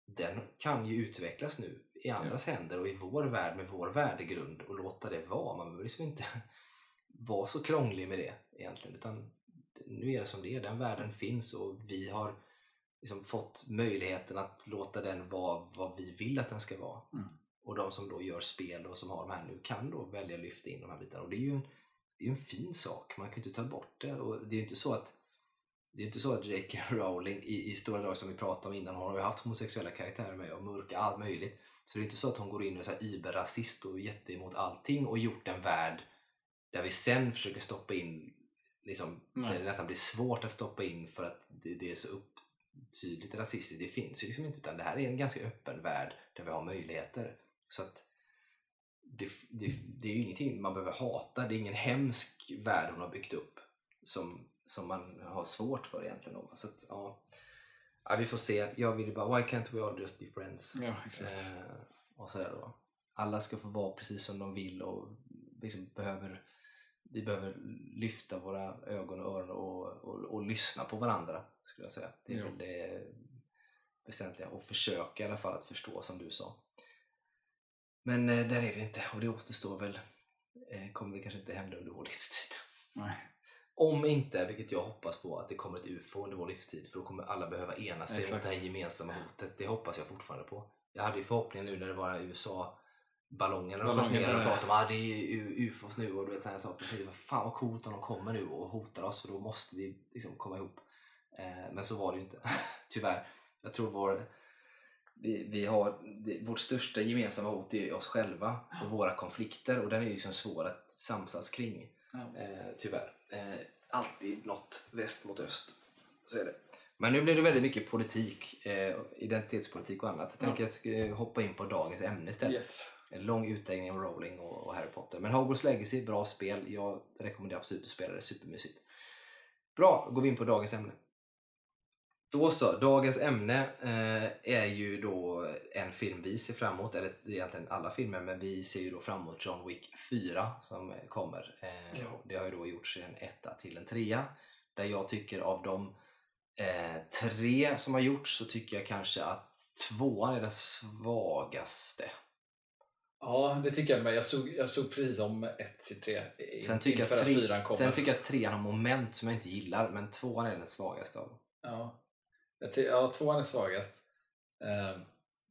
den kan ju utvecklas nu i andras händer och i vår värld med vår värdegrund och låta det vara. Man behöver liksom inte vara så krånglig med det egentligen. Utan nu är det som det är. Den världen finns och vi har liksom fått möjligheten att låta den vara vad vi vill att den ska vara. Mm. Och de som då gör spel och som har de här nu kan då välja att lyfta in de här bitarna. Och det är ju en, det är en fin sak. Man kan ju inte ta bort det. Och det är ju inte så att det är inte så att J.K. Rowling i, i stora drag som vi pratade om innan, hon har ju haft homosexuella karaktärer med och mörka allt möjligt. Så det är inte så att hon går in och är überrasist och jätteemot allting och gjort en värld där vi sen försöker stoppa in, liksom, Nej. där det nästan blir svårt att stoppa in för att det, det är så upptydligt rasistiskt. Det finns ju liksom inte utan det här är en ganska öppen värld där vi har möjligheter. Så att det, det, det är ju ingenting man behöver hata. Det är ingen hemsk värld hon har byggt upp som, som man har svårt för egentligen. Så att, ja. Ja, vi får se. Jag vill ju bara, why can't we all just be friends? Ja. Eh, och sådär då. Alla ska få vara precis som de vill och liksom behöver, vi behöver lyfta våra ögon och öron och, och, och lyssna på varandra. skulle jag säga. Det är Ja. väl det väsentliga. Och försöka i alla fall att förstå som du sa. Men eh, där är vi inte och det återstår väl, eh, kommer det kanske inte hända under vår livstid. Nej. Om inte, vilket jag hoppas på, att det kommer ett UFO under vår livstid för då kommer alla behöva ena sig mot det här gemensamma hotet. Det hoppas jag fortfarande på. Jag hade ju förhoppningen nu när det var USA ballongerna de sköt ner och pratade om att ah, det är UFOs nu och du vet sådana saker. Så tänkte, Fan vad coolt om de kommer nu och hotar oss för då måste vi liksom komma ihop. Eh, men så var det ju inte, tyvärr. Jag tror vår, vi, vi har, det, vårt största gemensamma hot är oss själva och våra konflikter och den är ju liksom svår att samsas kring. Eh, tyvärr. Eh, alltid något väst mot öst. Så är det. Men nu blir det väldigt mycket politik, eh, identitetspolitik och annat. Jag tänker jag ska hoppa in på dagens ämne istället. Yes. En lång utläggning om Rowling och, och Harry Potter. Men Hogwarts Legacy, bra spel. Jag rekommenderar absolut att spela det, supermysigt. Bra, då går vi in på dagens ämne. Då så, dagens ämne eh, är ju då en film vi ser fram emot, eller egentligen alla filmer, men vi ser ju då fram emot John Wick 4 som kommer. Eh, Ja. Det har ju då gjorts en etta till en trea. Där jag tycker av de eh, tre som har gjorts så tycker jag kanske att tvåan är den svagaste. Ja, det tycker jag med. Jag såg, jag såg pris om 1 till 3 Sen tycker, jag inför att tre, fyran kommer. sen tycker jag att trean har moment som jag inte gillar, men tvåan är den svagaste av dem. Ja, ja tvåan är svagast. Uh,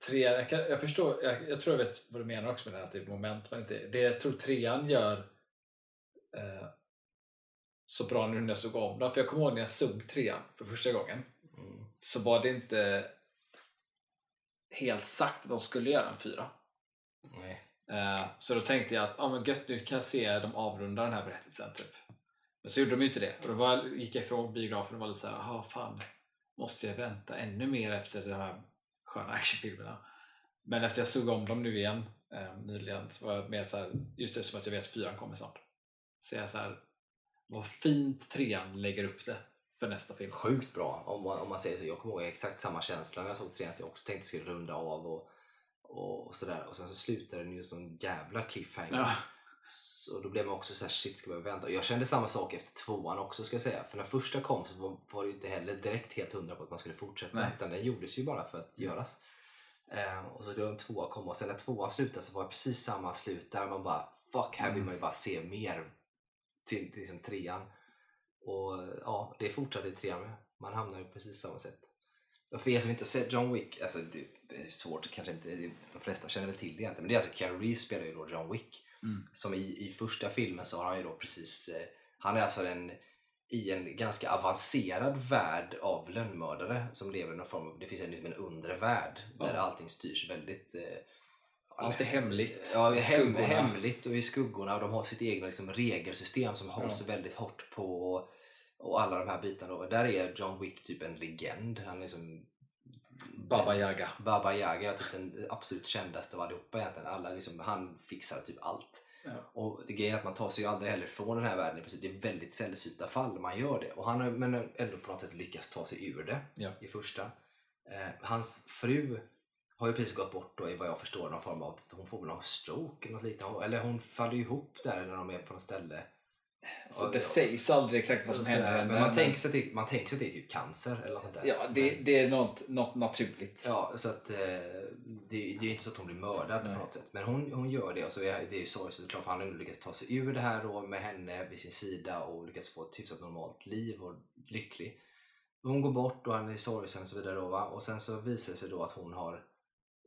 trean, jag, kan, jag förstår, jag, jag tror jag vet vad du menar också med det här, är moment men inte, det jag tror trean gör eh, så bra nu när jag såg om den, för jag kommer ihåg när jag såg trean för första gången Mm. så var det inte helt sagt att de skulle göra en fyra. Nej. Eh, så då tänkte jag att ah, men gött, nu kan jag se dem avrunda den här berättelsen. Typ. Men så gjorde de ju inte det. Och då var, gick jag ifrån biografen och var lite såhär, jaha fan, måste jag vänta ännu mer efter de här sköna actionfilmerna? Men efter jag såg om dem nu igen eh, nyligen så var jag mer såhär, just det som att jag vet att fyran kommer snart. Så jag såhär, vad fint trean lägger upp det för nästa film. Sjukt bra om man, om man säger så. Jag kommer ihåg exakt samma känsla när jag såg trean, att jag också tänkte skulle runda av och, och, och sådär. Och sen så slutade den ju som jävla cliffhanger. Ja, Så då blev man också såhär, shit ska jag vänta? Jag kände samma sak efter tvåan också ska jag säga. För när första kom så var, var det ju inte heller direkt helt hundra på att man skulle fortsätta. Nej. Utan den gjordes ju bara för att göras. Eh, och så då en tvåa kom och sen när tvåan slutade så var det precis samma slut där man bara fuck, här vill Mm. man ju bara se mer till, till liksom trean. Och ja, det fortsatte i trean med. Man hamnar ju precis samma sätt. Och för er som inte har sett John Wick, alltså det är svårt, kanske inte, de flesta känner väl till det egentligen. Men det är alltså Keanu Reeves spelar ju då John Wick. Mm. Som i, i första filmen så har han ju då precis, eh, han är alltså en, i en ganska avancerad värld av lönnmördare som lever i någon form av, det finns en, liksom en undre värld där Ja. allting styrs väldigt eh, allt är hemligt. Ja, hem, hemligt och i skuggorna och de har sitt egna liksom, regelsystem som hålls väldigt hårt på och, alla de här bitarna. Och där är John Wick typ en legend. Han är som Baba Yaga. Baba Yaga är typ den absolut kändaste av allihopa egentligen. Alla, liksom, han fixar typ allt. Ja. Och det grejen är att man tar sig ju aldrig heller från den här världen i princip. Det är väldigt sällsynta fall man gör det. Och han har men ändå på något sätt lyckats ta sig ur det Ja. i första. Eh, hans fru har ju precis gått bort då i vad jag förstår någon form av, hon får väl någon stroke eller något liknande. Eller hon faller ihop där när de är på något ställe. Så det sägs aldrig exakt vad som och händer henne. Men man tänker, sig att det, man tänker sig att det är typ cancer eller något sånt där. Ja, det, Men- det är något, något naturligt. Ja, så att eh, det, det är ju inte så att hon blir mördad Nej. på något sätt. Men hon, hon gör det och så är det är ju sorgligt såklart för han har lyckats ta sig ur det här då med henne vid sin sida och lyckats få ett hyfsat normalt liv och lycklig. Hon går bort och han är sorgsen och så vidare då va? Och sen så visar det sig då att hon har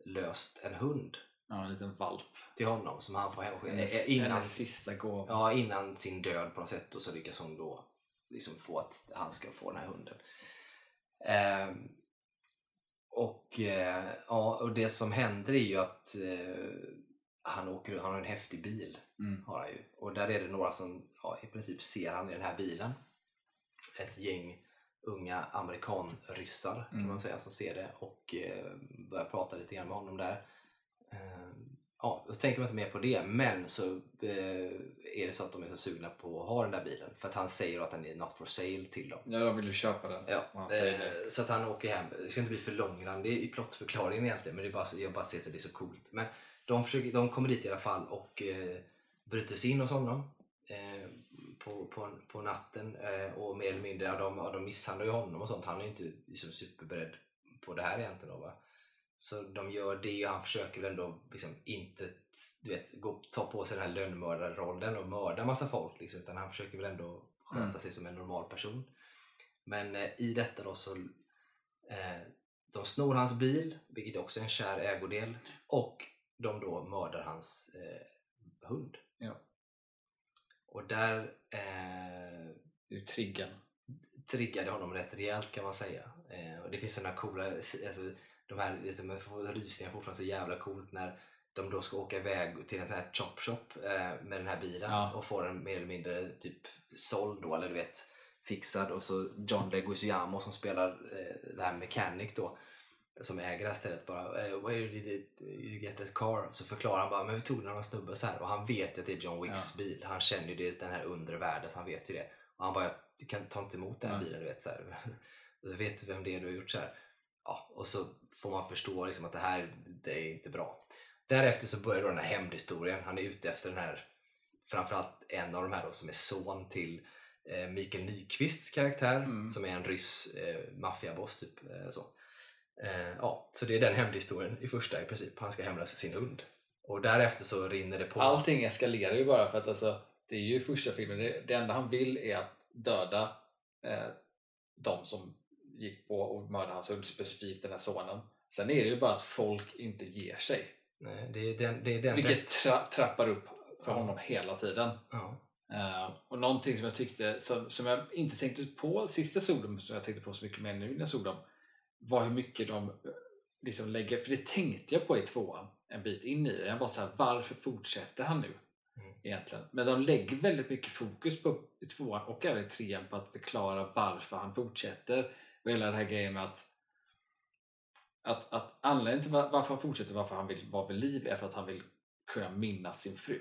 löst en hund Ja, en liten valp. till honom som han får hemskicka eh, innan, sista gåva. ja, innan sin död på något sätt och så lyckas hon då liksom få att han ska få den här hunden. Ehm, och, eh, ja, och det som händer är ju att eh, han, åker, han har en häftig bil. Mm. Har han ju. Och där är det några som ja, i princip ser han i den här bilen. Ett gäng unga amerikanryssar kan Mm. man säga som ser det och eh, börjar prata lite grann med honom där. Eh, ja, så tänker man inte mer på det men så eh, är det så att de är så sugna på att ha den där bilen för att han säger att den är not for sale till dem. Ja, de vill ju köpa den. Ja, eh, så att han åker hem. Det ska inte bli för långrandig i plottförklaringen egentligen men det är bara, jag bara ser att det är så coolt. Men de, försöker, de kommer dit i alla fall och eh, bryter sig in hos honom eh, på, på, på natten och mer eller mindre, ja, de, ja, de misshandlar ju honom och sånt. Han är ju inte liksom, superberedd på det här egentligen. Då, va? Så de gör det och han försöker väl ändå liksom inte du vet, gå, ta på sig den här lönnmördarrollen och mörda massa folk liksom, utan han försöker väl ändå sköta Mm. sig som en normal person. Men eh, i detta då så eh, de snor hans bil, vilket också är en kär ägodel och de då mördar hans eh, hund. Ja. Och där eh, ju triggern. triggade honom rätt rejält kan man säga. Eh, och det finns sådana coola, alltså, de här liksom, får rysningar fortfarande så jävla coolt när de då ska åka iväg till en sån här chop shop eh, med den här bilen Ja. och får den mer eller mindre typ såld då, eller du vet fixad och så John Leguizamo som spelar eh, det här Mechanic då som äger det här stället bara eh, Where did it, you get that car? Så förklarar han bara men vi tog den av en snubbe så här och han vet ju att det är John Wicks bil. Han känner ju det, den här undre världen så han vet ju det. Och han bara jag kan ta inte emot den här Ja. bilen du vet så här. Vet du vem det är du har gjort så här. Ja, och så får man förstå liksom att det här det är inte bra. Därefter så börjar då den här hämndhistorien. Han är ute efter den här framförallt en av de här då som är son till eh, Mikael Nyqvists karaktär Mm. som är en ryss eh, maffiaboss. Typ, eh, så. Eh, ja, så det är den hämndhistorien i första i princip. Han ska hämnas sin hund. Och därefter så rinner det på. Allting eskalerar ju bara för att alltså, det är ju första filmen, det, det enda han vill är att döda eh, de som gick på och mördade hans hund, specifikt den här sonen. Sen är det ju bara att folk inte ger sig. Nej, det är den, det är den Vilket tra- trappar upp för Ja. honom hela tiden. Ja. Eh, och någonting som jag tyckte, som, som jag inte tänkte på sista Sodom, som jag tänkte på så mycket mer nu när jag såg dem, var hur mycket de eh, liksom lägger, för det tänkte jag på i tvåan en bit in i det. Jag var så här, varför fortsätter han nu? Mm. Egentligen. Men de lägger väldigt mycket fokus på i tvåan och även i trean på att förklara varför han fortsätter. Och hela det här grejen med att att, att anledningen till var- varför han fortsätter, varför han vill vara vid liv är för att han vill kunna minnas sin fru.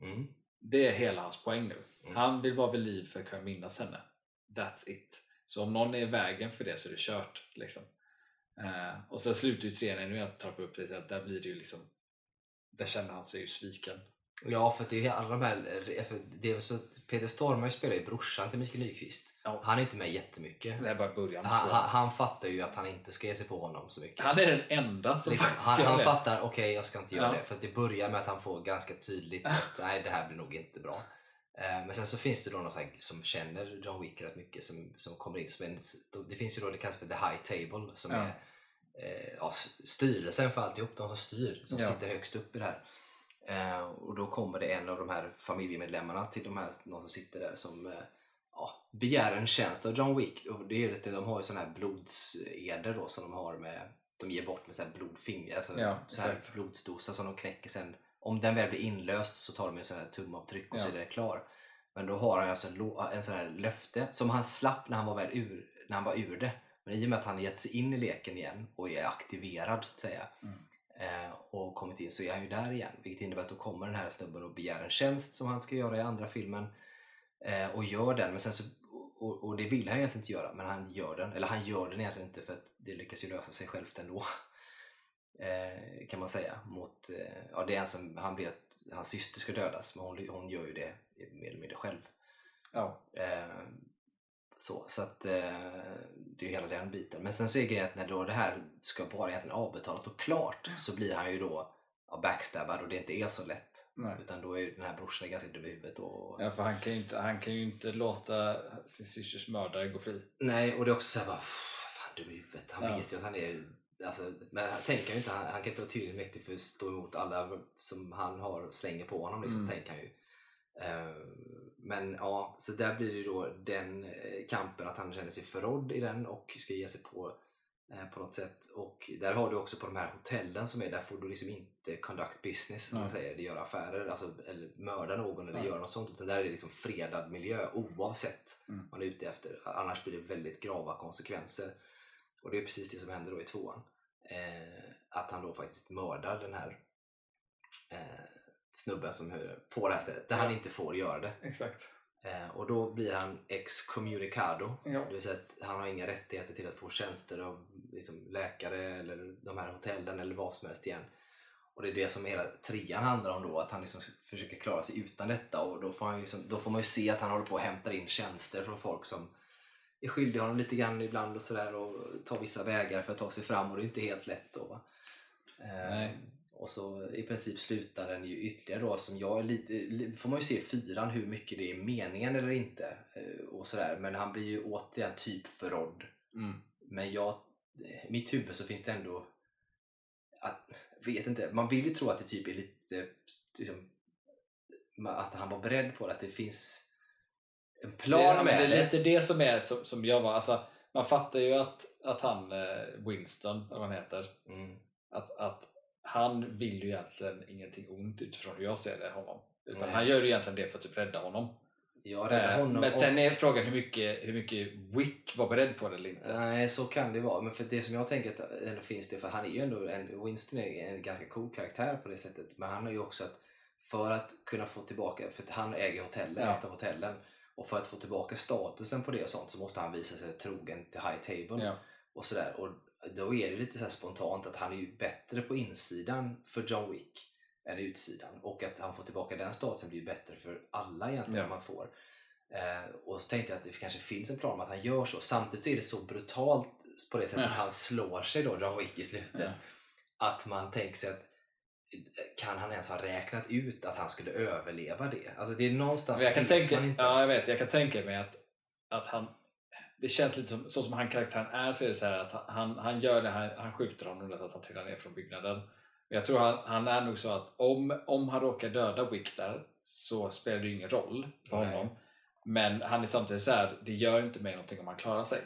Mm. Det är hela hans poäng nu. Mm. Han vill vara vid liv för att kunna minnas henne. That's it. Så om någon är i vägen för det så är det kört. Liksom. Eh, och sen slutar ju trean, nu jag tar upp det, där blir det ju liksom där känner han sig ju sviken. Ja, för det är ju alla de här... För det är så, Peter Stormare spelar ju brorsan till Mikael Nyqvist. Ja. Han är inte med jättemycket. Det är bara början. Han, han, han fattar ju att han inte ska ge sig på honom så mycket. Han är den enda som liksom, faktiskt han, han det. fattar, okej jag ska inte göra Ja. det. För att det börjar med att han får ganska tydligt att nej det här blir nog inte bra. Eh, Men sen så finns det då någon som känner John Wick rätt mycket som, som kommer in som en, det finns ju då det kallas för the high table som Ja. är eh, ja, styrelsen för alltihop, de som styr, som sitter högst upp i det här. Eh, och då kommer det en av de här familjemedlemmarna till de här, någon som sitter där som eh, ja, begär en tjänst av John Wick. Och det är lite, de har ju sådana här blodseder då som de har med de ger bort med så här blodfinger, alltså Ja, så här blodsdosa som de knäcker sen. Om den väl blir inlöst så tar de en sån här tumavtryck och så Ja. är den klar. Men då har han alltså en sån här löfte som han slapp när han var väl ur, när han var ur det. Men i och med att han gett sig in i leken igen och är aktiverad så att säga Mm. Eh, och kommit in så är han ju där igen. Vilket innebär att då kommer den här snubben och begär en tjänst som han ska göra i andra filmen eh, och gör den. Men sen så, och, och det vill han egentligen inte göra men han gör den. Eller han gör den egentligen inte för att det lyckas ju lösa sig självt ändå. Eh, kan man säga. Mot, ja, det är en som, han vill att hans syster ska dödas men hon, hon gör ju det mer eller mindre själv. Ja. Så så att eh, det är ju hela den biten. Men sen så är grejen att när då det här ska vara egentligen avbetalat och klart så blir han ju då ja, backstabbad och det inte är så lätt. Nej. Utan då är ju den här brorsan ganska dum i huvudet. Och, Ja, för han kan, ju inte, han kan ju inte låta sin systers mördare gå fri. Nej, och det är också såhär bara, "Pff, fan dum i huvudet. Han Ja. vet ju att han är Alltså, men han tänker ju inte, han, han kan inte vara tillräckligt mäktig för att stå emot alla som han har slänger på honom. Liksom, Mm. tänker han ju. Eh, men ja, så där blir det ju då den eh, kampen att han känner sig förrådd i den och ska ge sig på eh, på något sätt. Och där har du också på de här hotellen som är, där får du liksom inte conduct business som man säger, det göra affärer, alltså, eller mörda någon eller Nej. göra något sånt. Utan där är det liksom fredad miljö oavsett Mm. vad man är ute efter. Annars blir det väldigt grava konsekvenser. Och det är precis det som händer då i tvåan. Eh, att han då faktiskt mördar den här eh, snubben som hör på det här stället där Ja. han inte får göra det. Exakt. Eh, och då blir han excommunicado. Ja. Det vill säga att han har inga rättigheter till att få tjänster av liksom, läkare eller de här hotellen eller vad som helst igen. Och det är det som hela trean handlar om då, att han liksom försöker klara sig utan detta och då får, han liksom, då får man ju se att han håller på och hämtar in tjänster från folk som är skyldiga honom lite grann ibland och sådär och tar vissa vägar för att ta sig fram och det är inte helt lätt då. Va? Eh, Nej. Och så i princip slutar den ju ytterligare då som jag är lite, li- får man ju se i fyran hur mycket det är meningen eller inte eh, och sådär men han blir ju återigen typ förrådd Mm. men jag, i mitt huvud så finns det ändå att, vet inte, man vill ju tro att det typ är lite liksom, att han var beredd på det, att det finns en plan det, med det det. är lite det som, är, som, som jag var, alltså, man fattar ju att, att han, eh, Winston, eller vad han heter, Mm. att, att han vill ju egentligen ingenting ont utifrån hur jag ser det honom. Utan Nej. han gör ju egentligen det för att typ rädda honom. Jag räddar Eh, honom Men sen är frågan hur mycket, hur mycket Wick var beredd på det eller inte. Nej, så kan det vara. Men för det som jag tänker att ändå finns det, för han är ju ändå en, Winston är en ganska cool karaktär på det sättet. Men han har ju också att för att kunna få tillbaka, för att han äger hotellet, Ja. ett av hotellen. Och för att få tillbaka statusen på det och sånt så måste han visa sig trogen till High Table. Ja. Och sådär. Och då är det lite så här spontant att han är ju bättre på insidan för John Wick än utsidan. Och att han får tillbaka den statusen blir ju bättre för alla egentligen Ja. man får. Eh, och så tänkte jag att det kanske finns en plan om att han gör så. Samtidigt så är det så brutalt på det sättet Ja. att han slår sig då, John Wick i slutet. Ja. Att man tänker sig att kan han ens ha räknat ut att han skulle överleva det? Alltså det är någonstans Men jag kan tänka, man inte. ja, jag vet, jag kan tänka mig att, att han det känns lite som, så som han karaktären är så är det så att han, han gör det här, han skjuter honom så att han trillar ner från byggnaden. Men jag tror han, han är nog så att om, om han råkar döda Wick där så spelar det ju ingen roll för Nej. honom. Men han är samtidigt så här, det gör inte mig någonting om han klarar sig.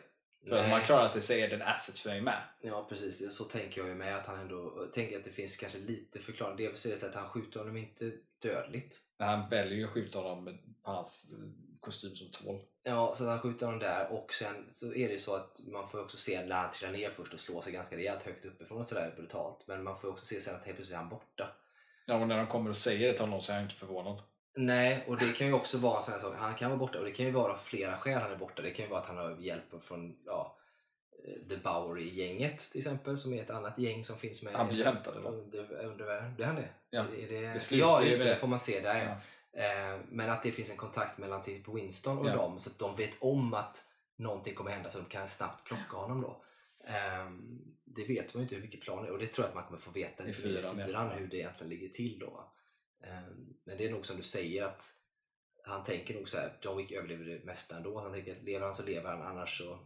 För om Nej. han klarar sig så är det en asset för mig med. Ja precis, så tänker jag ju med att han ändå tänker att det finns kanske lite förklaring. Dels är det så att han skjuter honom inte dödligt. När han väljer ju att skjuta honom på hans kostym som tål. Ja, så han skjuter honom där och sen så är det ju så att man får också se när han trillar ner först och slår sig ganska rejält högt uppifrån och sådär brutalt. Men man får också se sen att helt plötsligt är han borta. Ja, och när de kommer och säger det till honom så är han inte förvånad. Nej, och det kan ju också vara en sån här sak. Han kan vara borta och det kan ju vara flera skäl han är borta. Det kan ju vara att han har hjälp från ja, eh, The Bowery-gänget till exempel som är ett annat gäng som finns med Han blir hämtad, eller? under, undervärlden. Blir han det? Ja, är det, det ja ju just det det. får man se där. Ja. Eh, men att det finns en kontakt mellan typ Winston och Ja. dem så att de vet om att någonting kommer hända så de kan snabbt plocka honom då. Ehm, det vet man ju inte hur mycket planer och det tror jag att man kommer få veta I fyran, fyran hur det egentligen ligger till då. Ehm, men det är nog som du säger att han tänker nog så här, John Wick överlever det mesta ändå. Han tänker att lever han så lever han annars så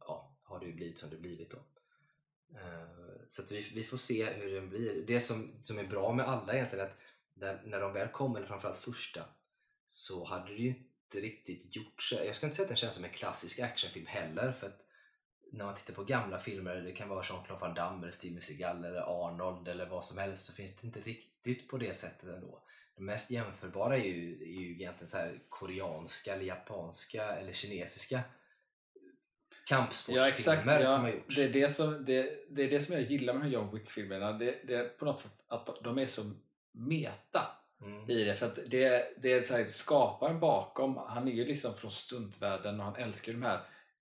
ja, har det ju blivit som det blivit då. Ehm, så vi, vi får se hur det blir. Det som, som är bra med alla egentligen är att när, när de väl kom, eller framförallt första, så hade det ju inte riktigt gjort sig. Jag ska inte säga att den känns som en klassisk actionfilm heller. För att när man tittar på gamla filmer, det kan vara Jean-Claude Van Damme, eller Steven Seagal eller Arnold eller vad som helst, så finns det inte riktigt på det sättet ändå. Det mest jämförbara är ju, är ju egentligen så här koreanska, eller japanska eller kinesiska kampsportsfilmer Ja exakt, som ja, har gjorts. det, är det, som, det, det är det som jag gillar med de här John Wick-filmerna. Det, det är på något sätt att de är så meta Mm. i det. För att det, det är så här, skaparen bakom, han är ju liksom från stuntvärlden och han älskar ju de här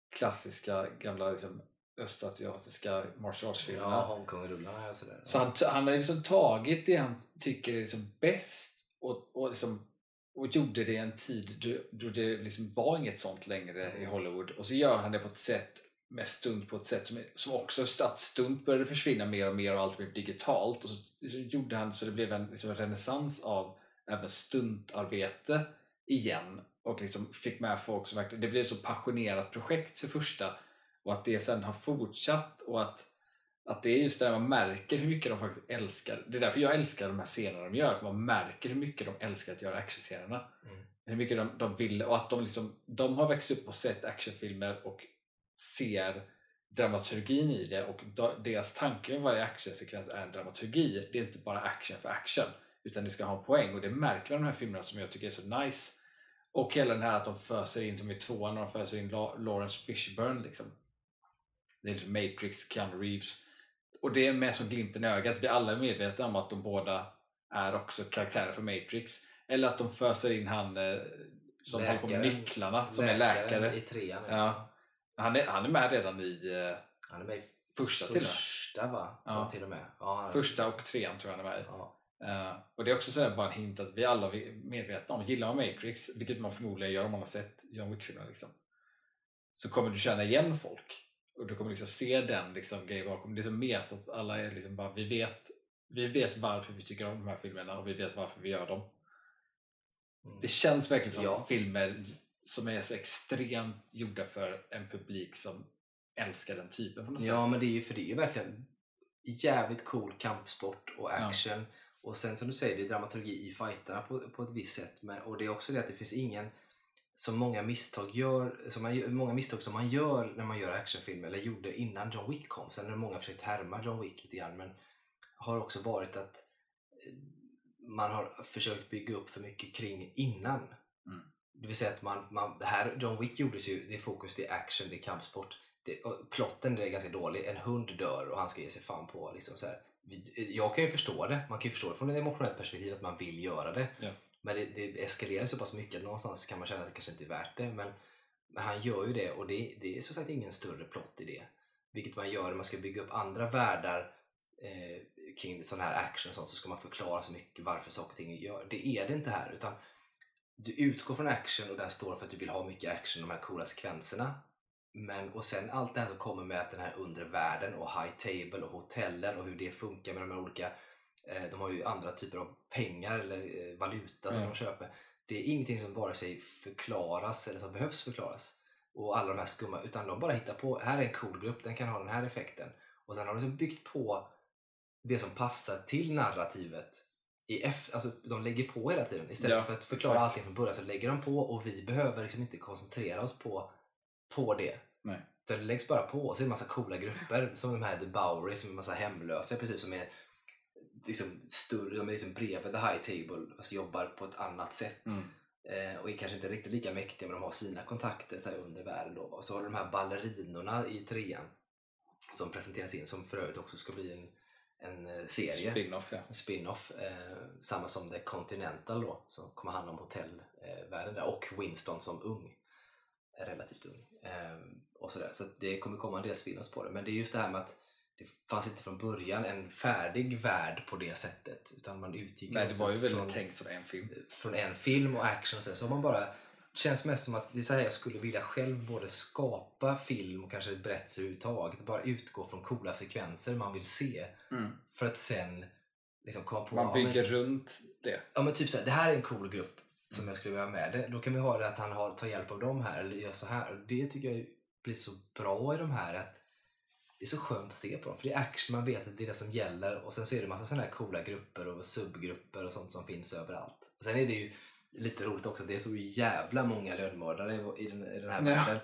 klassiska gamla liksom, östasiatiska martial arts-filmerna. Ja, Hongkong-rullarna och sådär. Så han, han har liksom tagit det han tycker är liksom bäst och, och, liksom, och gjorde det i en tid då, då det liksom var inget sånt längre i Mm. Hollywood. Och så gör han det på ett sätt med stunt på ett sätt som, som också att stunt började försvinna mer och mer och allt blev digitalt. Och så, så gjorde han så det blev en liksom, renässans av även stuntarbete igen och liksom fick med folk som verkligen, det blev ett så passionerat projekt för första och att det sen har fortsatt och att att det är just där man märker hur mycket de faktiskt älskar. Det är därför jag älskar de här scenerna de gör. För man märker hur mycket de älskar att göra actionscenerna. Mm. Hur mycket de, de vill och att de, liksom, de har växt upp och sett actionfilmer och ser dramaturgin i det och deras tanke med varje actionsekvens är en dramaturgi. Det är inte bara action för action utan det ska ha en poäng och det märker man de här filmerna som jag tycker är så nice. Och hela den här att de föser in, som i tvåan, när de föser in La- Lawrence Fishburne liksom. Det är liksom Matrix, Keanu Reeves. Och det är med som glimten i ögat. Vi alla är medvetna om att de båda är också karaktärer för Matrix. Eller att de föser in han eh, som håller på med Läkaren. nycklarna, som är läkare. i trean. Ja. Han är, han är med redan i eh, Han är med i första till och med. första va? Tror Ja. jag till och med. Ja, han- Första och trean tror jag han är med i. Ja. Eh, och det är också så här bara en hint att vi alla är medvetna om, gillar man Matrix, vilket man förmodligen gör om man har sett John Wick-filmerna liksom, så kommer du känna igen folk och du kommer liksom se den liksom, grejen bakom. Det är så met att alla är liksom bara, vi vet, vi vet varför vi tycker om de här filmerna och vi vet varför vi gör dem. Mm. Det känns verkligen som Ja. filmer som är så extremt gjorda för en publik som älskar den typen på något Ja sätt. men det är ju för det är ju verkligen jävligt cool kampsport och action. Och sen som du säger, det är dramaturgi i fighterna på, på ett visst sätt. Men, och det är också det att det finns ingen som många misstag gör, som man, många misstag som man gör när man gör actionfilm eller gjorde innan John Wick kom. Sen har många försökt härma John Wick lite grann men har också varit att eh, man har försökt bygga upp för mycket kring innan. Det vill säga att man, man, det här, John Wick gjordes ju, det är fokus, det är action, det är kampsport. Det, plotten är ganska dålig. En hund dör och han ska ge sig fan på. Liksom så här. Jag kan ju förstå det. Man kan ju förstå det från ett emotionellt perspektiv att man vill göra det. Ja. Men det, det eskalerar så pass mycket att någonstans kan man känna att det kanske inte är värt det. Men, men han gör ju det och det, det är som sagt ingen större plott i det. Vilket man gör när man ska bygga upp andra världar eh, kring sån här action och sånt så ska man förklara så mycket varför saker och ting gör. Det är det inte här utan du utgår från action och den står för att du vill ha mycket action, de här coola sekvenserna. Men, och sen allt det här som kommer med att den här undre världen och high table och hotellen och hur det funkar med de här olika eh, de har ju andra typer av pengar eller eh, valuta som Mm. de köper. Det är ingenting som vare sig förklaras eller som behövs förklaras. Och alla de här skumma, utan de bara hittar på, här är en cool grupp, den kan ha den här effekten. Och sen har de liksom byggt på det som passar till narrativet. I F, alltså de lägger på hela tiden. Istället Ja, för att förklara exakt. allting från början så lägger de på och vi behöver liksom inte koncentrera oss på, på det. Nej. Utan det läggs bara på och så är det en massa coola grupper som de här The Bowery som är en massa hemlösa i princip som är liksom större, de är liksom bredvid The High Table fast jobbar på ett annat sätt. Mm. Eh, och är kanske inte riktigt lika mäktiga men de har sina kontakter så här under världen då. Och så har du de här ballerinorna i trean som presenteras in som för övrigt också ska bli en, en eh, serie. Spin-off ja. spin-off. Eh, samma som The Continental då som kommer handla om hotellvärlden där och Winston som ung. Relativt ung. Eh, och sådär. Så det kommer komma en del spin-offs på det. Men det är just det här med att det fanns inte från början en färdig värld på det sättet. Utan man utgick Nej, det var ju väldigt från, tänkt som en film. från en film och action och så, så har man bara känns mest som att det är så här jag skulle vilja själv både skapa film och kanske berättelser överhuvudtaget. Bara utgå från coola sekvenser man vill se. Mm. För att sen liksom komma på Man ja, bygger men, runt det. ja, men typ så här, det här är en cool grupp som jag skulle vilja ha med. Det, då kan vi ha det att han har, tar hjälp av dem här eller gör så här. Det tycker jag blir så bra i de här att det är så skönt att se på dem. För det är action, man vet att det är det som gäller. Och sen så är det massa sådana här coola grupper och subgrupper och sånt som finns överallt. Och sen är det ju lite roligt också att det är så jävla många lönnmördare i, den, i den här världen.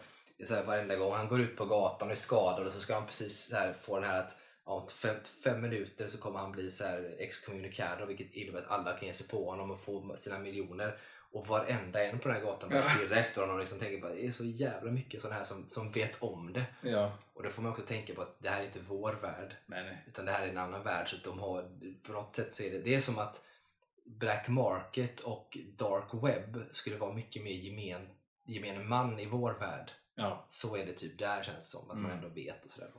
Så här, varenda gång han går ut på gatan och är skadad och så ska han precis här få den här att om fem, fem minuter så kommer han bli så här excommunicado vilket innebär att alla kan ge sig på honom och få sina miljoner. Och varenda en på den här gatan bara Ja. stirrar efter honom och liksom tänker bara det är så jävla mycket sådana här som, som vet om det. Ja. Och då får man också tänka på att det här är inte vår värld. Nej, nej. Utan det här är en annan värld. Så att de har, på något sätt så är det, det är som att Black Market och Dark Web skulle vara mycket mer gemen, gemene man i vår värld. Ja. Så är det typ där känns det som. Att man Mm. ändå vet och sådär.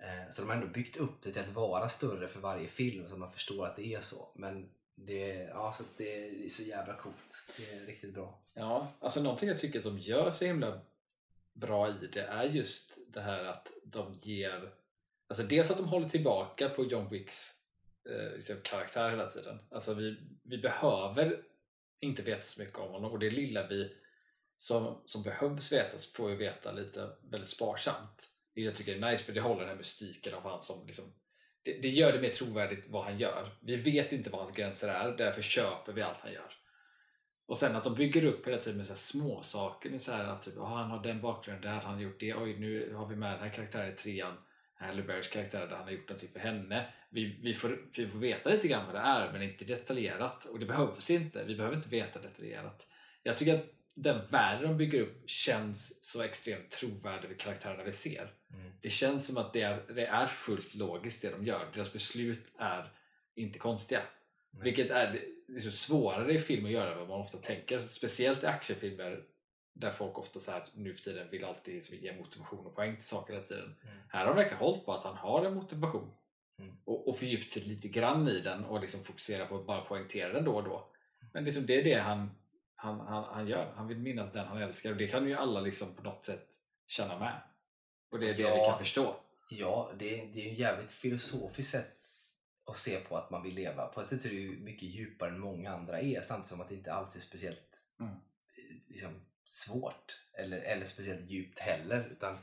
Eh, Så de har ändå byggt upp det till att vara större för varje film så man förstår att det är så. Men det, ja, så det är så jävla coolt. Det är riktigt bra. Ja, alltså någonting jag tycker att de gör så himla bra i det är just det här att de ger Alltså dels att de håller tillbaka på John Wicks eh, liksom karaktär hela tiden. Alltså vi, vi behöver inte veta så mycket om honom och det lilla vi som, som behövs vetas får vi veta lite väldigt sparsamt. Det jag tycker är nice för det håller den här mystiken av han som liksom det, det gör det mer trovärdigt vad han gör. Vi vet inte vad hans gränser är, därför köper vi allt han gör. Och sen att de bygger upp hela tiden med så här små saker med så här att typ, "Ah, han har den bakgrunden, där har gjort det, oj nu har vi med den här karaktären i trean, Halle Berrys karaktär där han har gjort någonting för henne. Vi, vi, får, vi får veta lite grann vad det är men inte detaljerat och det behövs inte, vi behöver inte veta detaljerat. Jag tycker att den världen de bygger upp känns så extremt trovärdig vid karaktärerna vi ser. Det känns som att det är, det är fullt logiskt det de gör. Deras beslut är inte konstiga. Nej. Vilket är, det är så svårare i film att göra än vad man ofta tänker. Speciellt i actionfilmer där folk ofta så här, nu för tiden vill alltid liksom ge motivation och poäng till saker hela tiden. Mm. Här har de verkligen hållit på att han har en motivation Mm. och, och fördjupt sig lite grann i den och liksom fokusera på att bara poängtera den då och då. Men liksom det är det han, han, han, han gör. Han vill minnas den han älskar och det kan ju alla liksom på något sätt känna med. Och det är det vi Ja. kan förstå. Ja, det är, det är ju jävligt filosofiskt sätt att se på att man vill leva. På ett sätt så är det ju mycket djupare än många andra är samtidigt som att det inte alls är speciellt Mm. eh, liksom, svårt eller, eller speciellt djupt heller. Utan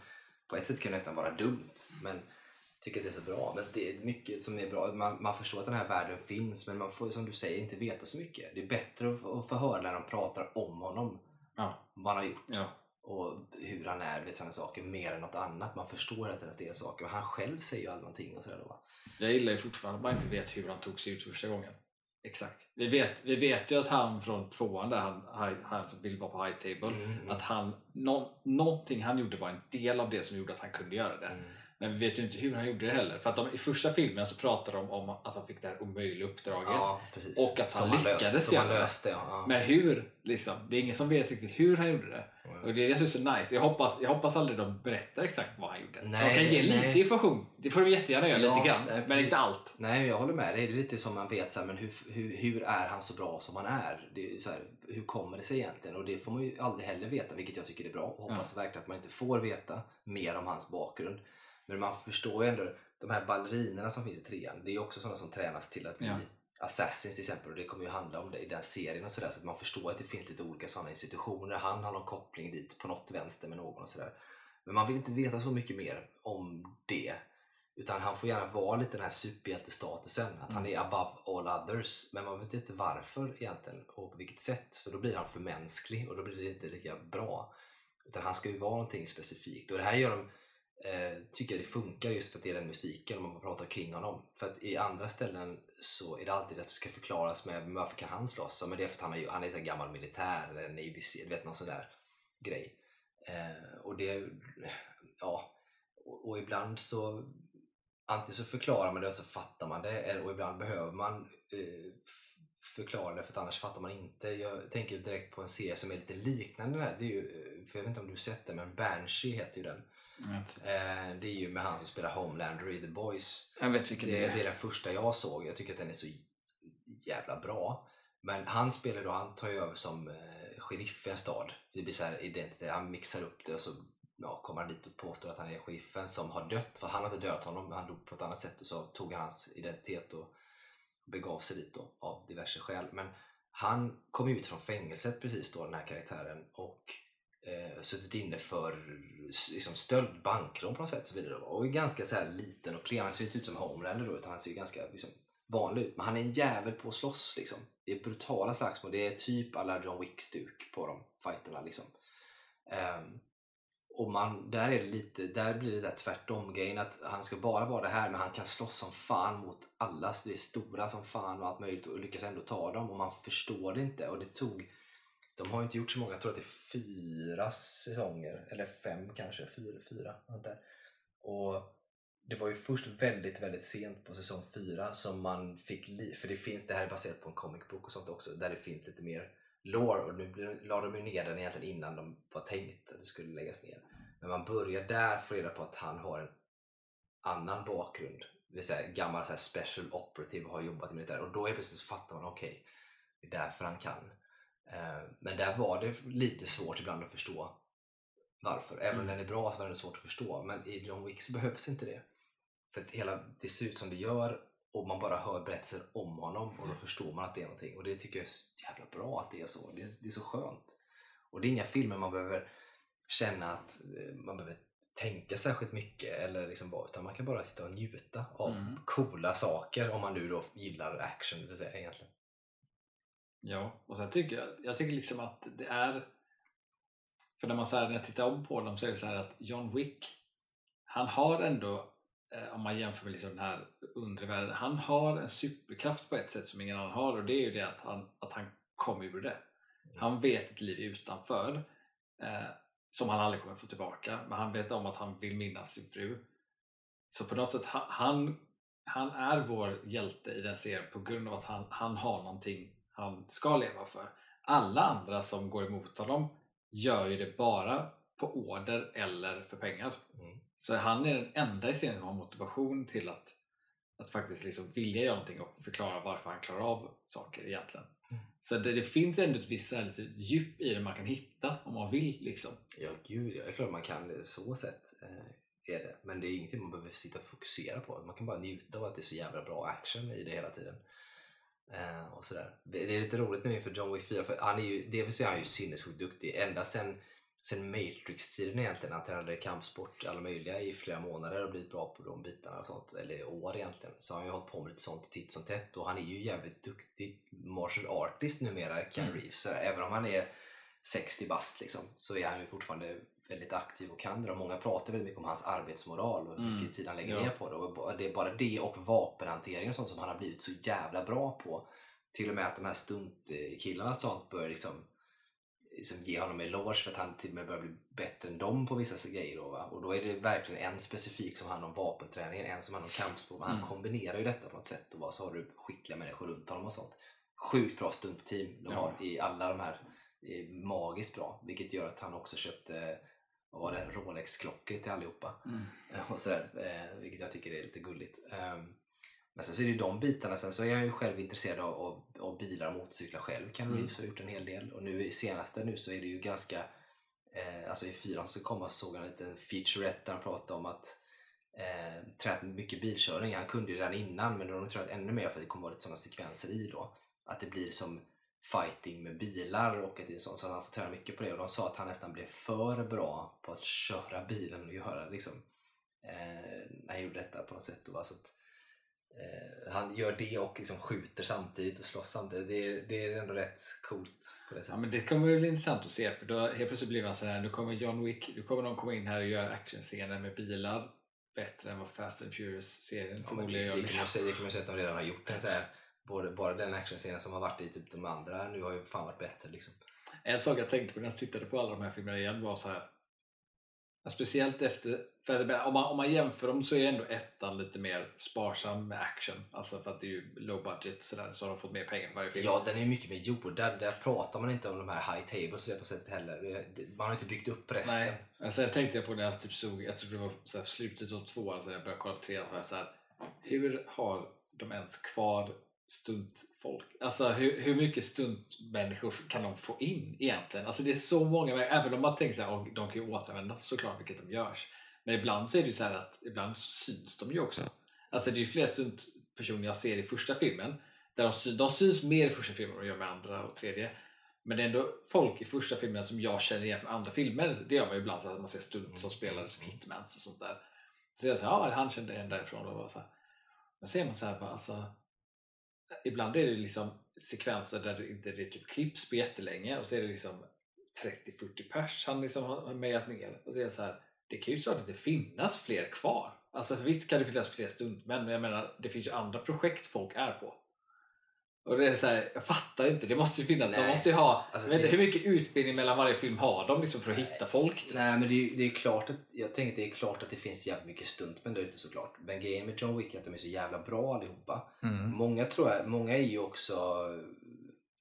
på ett sätt kan det nästan vara dumt. Men jag tycker att det är så bra. Men det är mycket som är bra. Man, man förstår att den här världen finns men man får som du säger inte veta så mycket. Det är bättre att, få- att få höra när de pratar om honom. Ja. Vad han har gjort Ja. och hur han är vid sådana saker mer än något annat. Man förstår att det är saker. Och han själv säger ju alla någonting och sådär då? Jag gillar ju fortfarande att man inte vet hur han tog sig ut första gången. Exakt. Vi vet, vi vet ju att han från tvåan där han, han, som vill vara på high table Mm, att han, nå, någonting han gjorde var en del av det som gjorde att han kunde göra det. Mm. Men vi vet ju inte hur han gjorde det heller. För att de, i första filmen så pratar de om att han fick det här omöjliga uppdraget. Ja. Och att han Som lyckades löste, som han löste, ja. ja. Men hur? Liksom, det är ingen som vet riktigt hur han gjorde det. Mm. Och det är det som är så nice. Jag hoppas, jag hoppas aldrig de berättar exakt vad han gjorde. Nej, de kan ge det- lite nej. information. Det får de jättegärna göra, lite grann. nej, men inte allt. Nej, jag håller med dig. Det är lite som man vet, så här, men hur, hur, hur är han så bra som han är? Det är så här, hur kommer det sig egentligen? Och det får man ju aldrig heller veta, vilket jag tycker är bra. Och hoppas verkligen att man inte får veta mer om hans bakgrund. Men man förstår ju ändå, de här ballerinerna som finns i trean, det är ju också sådana som tränas till att bli Ja. Assassins till exempel och det kommer ju handla om det i den serien och sådär så att man förstår att det finns lite olika sådana institutioner. Han har någon koppling dit på något vänster med någon och sådär. Men man vill inte veta så mycket mer om det. Utan han får gärna vara lite den här superhjältestatusen, att han är above all others. Men man vet inte varför egentligen och på vilket sätt. För då blir han för mänsklig och då blir det inte lika bra. Utan han ska ju vara någonting specifikt. Och det här gör de, eh, tycker jag det funkar just för att det är den mystiken om man pratar kring honom. För att i andra ställen så är det alltid att det ska förklaras med varför kan han slåss? Ja, men det är för att han är, han är så gammal militär eller Navy Seal, du vet någon sån där grej. Eh, och det, ja, och, och ibland så antingen så förklarar man det och så fattar man det och ibland behöver man eh, förklara det för att annars fattar man inte. Jag tänker direkt på en serie som är lite liknande den här. Det är ju, eh, för jag vet inte om du har sett den, men Banshee heter ju den. Eh, det är ju med han som spelar Homelander i The Boys. Jag vet vilken Det, det är. det är den första jag såg. Jag tycker att den är så jävla bra. Men han spelar då, han tar ju över som eh, sheriff i en stad. Det blir så här identitet, han mixar upp det och så ja, kommer han dit och påstår att han är sheriffen som har dött. För han har inte dödat honom, han dog på ett annat sätt och så tog han hans identitet och begav sig dit då av diverse skäl. Men han kom ut från fängelset precis då, den här karaktären och eh, suttit inne för liksom, stöld, bankrån på något sätt och så vidare. Och är ganska så här liten och klen. Han ser inte ut som Homelander då utan han ser ju ganska liksom, vanlig ut. Men han är en jävel på att slåss liksom. Det är brutala slagsmål. Det är typ alla John Wick-stuk på de fighterna liksom. Um, och man, där, är det lite, där blir det där tvärtom grejen att han ska bara vara det här men han kan slåss som fan mot alla. Så det är stora som fan och allt möjligt och lyckas ändå ta dem och man förstår det inte. Och det tog, de har ju inte gjort så många, jag tror att det är fyra säsonger eller fem kanske, fyra, fyra där. Och det var ju först väldigt, väldigt sent på säsong fyra som man fick, liv, för det finns, det här är baserat på en comic book och sånt också, där det finns lite mer lore och nu la de ju ner den egentligen innan de var tänkt att det skulle läggas ner. Men man börjar där få reda på att han har en annan bakgrund. Det vill säga gammal så här special operative och har jobbat i militär och då är plötsligt så fattar man okej, det är därför han kan. Eh, Men där var det lite svårt ibland att förstå varför. Även om Mm. den är bra så var det svårt att förstå. Men i John Wick så behövs inte det. För att hela, det ser ut som det gör och man bara hör berättelser om honom och då förstår man att det är någonting. Och det tycker jag är så jävla bra att det är så. Det är, det är så skönt. Och det är inga filmer man behöver känna att eh, man behöver tänka särskilt mycket eller liksom bara, utan man kan bara sitta och njuta av Mm. coola saker om man nu då gillar action det vill säga egentligen. Ja, och sen tycker jag, jag tycker liksom att det är för när man så här, när jag tittar om på dem så är det så här att John Wick han har ändå eh, om man jämför med liksom den här undre världen han har en superkraft på ett sätt som ingen annan har och det är ju det att han, att han kom ur det. Han vet ett liv utanför eh, som han aldrig kommer få tillbaka men han vet om att han vill minnas sin fru. Så på något sätt ha- han, han är vår hjälte i den serien på grund av att han, han har någonting han ska leva för. Alla andra som går emot honom gör ju det bara på order eller för pengar. Mm. Så han är den enda i serien som har motivation till att, att faktiskt liksom vilja göra någonting och förklara varför han klarar av saker egentligen. Mm. Så det, det finns ändå ett visst lite djup i det man kan hitta om man vill. Liksom. Ja, gud, ja, det är klart man kan det. Så sätt eh, är det. Men det är ingenting man behöver sitta och fokusera på. Man kan bara njuta av att det är så jävla bra action i det hela tiden. Eh, och sådär. Det det är lite roligt nu inför John Wick 4 för han är ju, dels är han ju sinnessjukt duktig. Ända sen, sen Matrix-tiden egentligen. Han tränade kampsport, alla möjliga i flera månader och blivit bra på de bitarna och sånt. Eller år egentligen. Så har han ju hållit på med lite sånt titt som tätt och han är ju jävligt duktig martial artist numera, Ken Mm. Reeves. Så även om han är 60 bast liksom, så är han ju fortfarande väldigt aktiv och kan det. Och många pratar väldigt mycket om hans arbetsmoral och hur Mm. mycket tid han lägger Ja. ner på det. Och det är bara det och vapenhantering och sånt som han har blivit så jävla bra på. Till och med att de här stuntkillarna och sånt börjar liksom liksom ge honom eloge för att han till och med börjar bli bättre än dem på vissa grejer. Då, va? Och då är det verkligen en specifik som handlar om vapenträningen, en som handlar om kampsport. Men Han Mm. kombinerar ju detta på något sätt och va, så har du skickliga människor runt honom och sånt. Sjukt bra stuntteam de Ja. har i alla de här. Magiskt bra, vilket gör att han också köpte vad var det, Rolex-klockor till allihopa. Eh, Och sådär, eh, vilket jag tycker är lite gulligt. Ehm, Men sen så är det ju de bitarna. Sen så är jag ju själv intresserad av, av, av bilar och motorcyklar själv. Kan Mm. Har gjort en hel del. Och nu i senaste nu så är det ju ganska... Eh, alltså i fyran så kom så såg jag en liten featurette där han pratade om att eh, tränat mycket bilkörning. Han kunde ju redan innan men då har de tränat ännu mer för att det kommer vara lite sådana sekvenser i då. Att det blir som fighting med bilar och att det är sånt. Så han får träna mycket på det. Och de sa att han nästan blev för bra på att köra bilen och göra liksom eh, när han gjorde detta på något sätt. Då, va? så att, eh, han gör det och liksom skjuter samtidigt och slåss samtidigt. Det är, det är ändå rätt coolt på det Ja, sättet. men det kommer bli intressant att se för då helt plötsligt blir man så här, nu kommer John Wick, nu kommer de komma in här och göra actionscener med bilar bättre än vad Fast and Furious-serien Ja, förmodligen gör. Liksom. det kan man säga att de redan har gjort. En så här, både, bara den actionscenen som har varit i typ de andra nu har ju fan varit bättre. Liksom. En sak jag tänkte på när jag tittade på alla de här filmerna igen var så här. Speciellt efter, för att, om, man, om man jämför dem så är ändå ettan lite mer sparsam med action. Alltså för att det är ju low budget sådär, så har de fått mer pengar för varje film. Ja, den är ju mycket mer jordad. Där pratar man inte om de här high tables på sättet heller. Man har inte byggt upp resten. Nej, sen tänkte jag på när jag typ såg, jag tror det var så här slutet av tvåan, så jag började kolla på trean, så här, hur har de ens kvar stuntfolk? Alltså hur, hur mycket stuntmänniskor kan de få in egentligen? Alltså det är så många, även om man tänker så här, "Åh, de kan ju återanvändas såklart, vilket de görs. Men ibland så är det ju så här att ibland så syns de ju också. Alltså det är ju flera stuntpersoner jag ser i första filmen, där de, syns, de syns mer i första filmen än de gör med andra och tredje. Men det är ändå folk i första filmen som jag känner igen från andra filmer. Det gör man ju ibland, så att man ser stunt som spelar som hitmans och sånt där. Så jag säger, ja han kände en därifrån. Och så här. Men så är man så här, bara, alltså, ibland är det liksom sekvenser där det inte det typ klipps på jättelänge och så är det liksom 30-40 pers han liksom har mejat ner. Och så är det så här, det kan ju så att det inte finnas fler kvar. Alltså visst kan det finnas fler stuntmän, men jag menar det finns ju andra projekt folk är på. Och det är så här, jag fattar inte, det måste ju finnas, de Nej. måste ju ha, Alltså, vet det- hur mycket utbildning mellan varje film har de liksom för att hitta folk? typ? Nej men det är, ju- det är klart att, jag tänker att det är klart att det finns jävligt mycket stuntmän där ute såklart. Men grejen med John Wick är att de är så jävla bra allihopa. Mm. Många tror jag, många är ju också,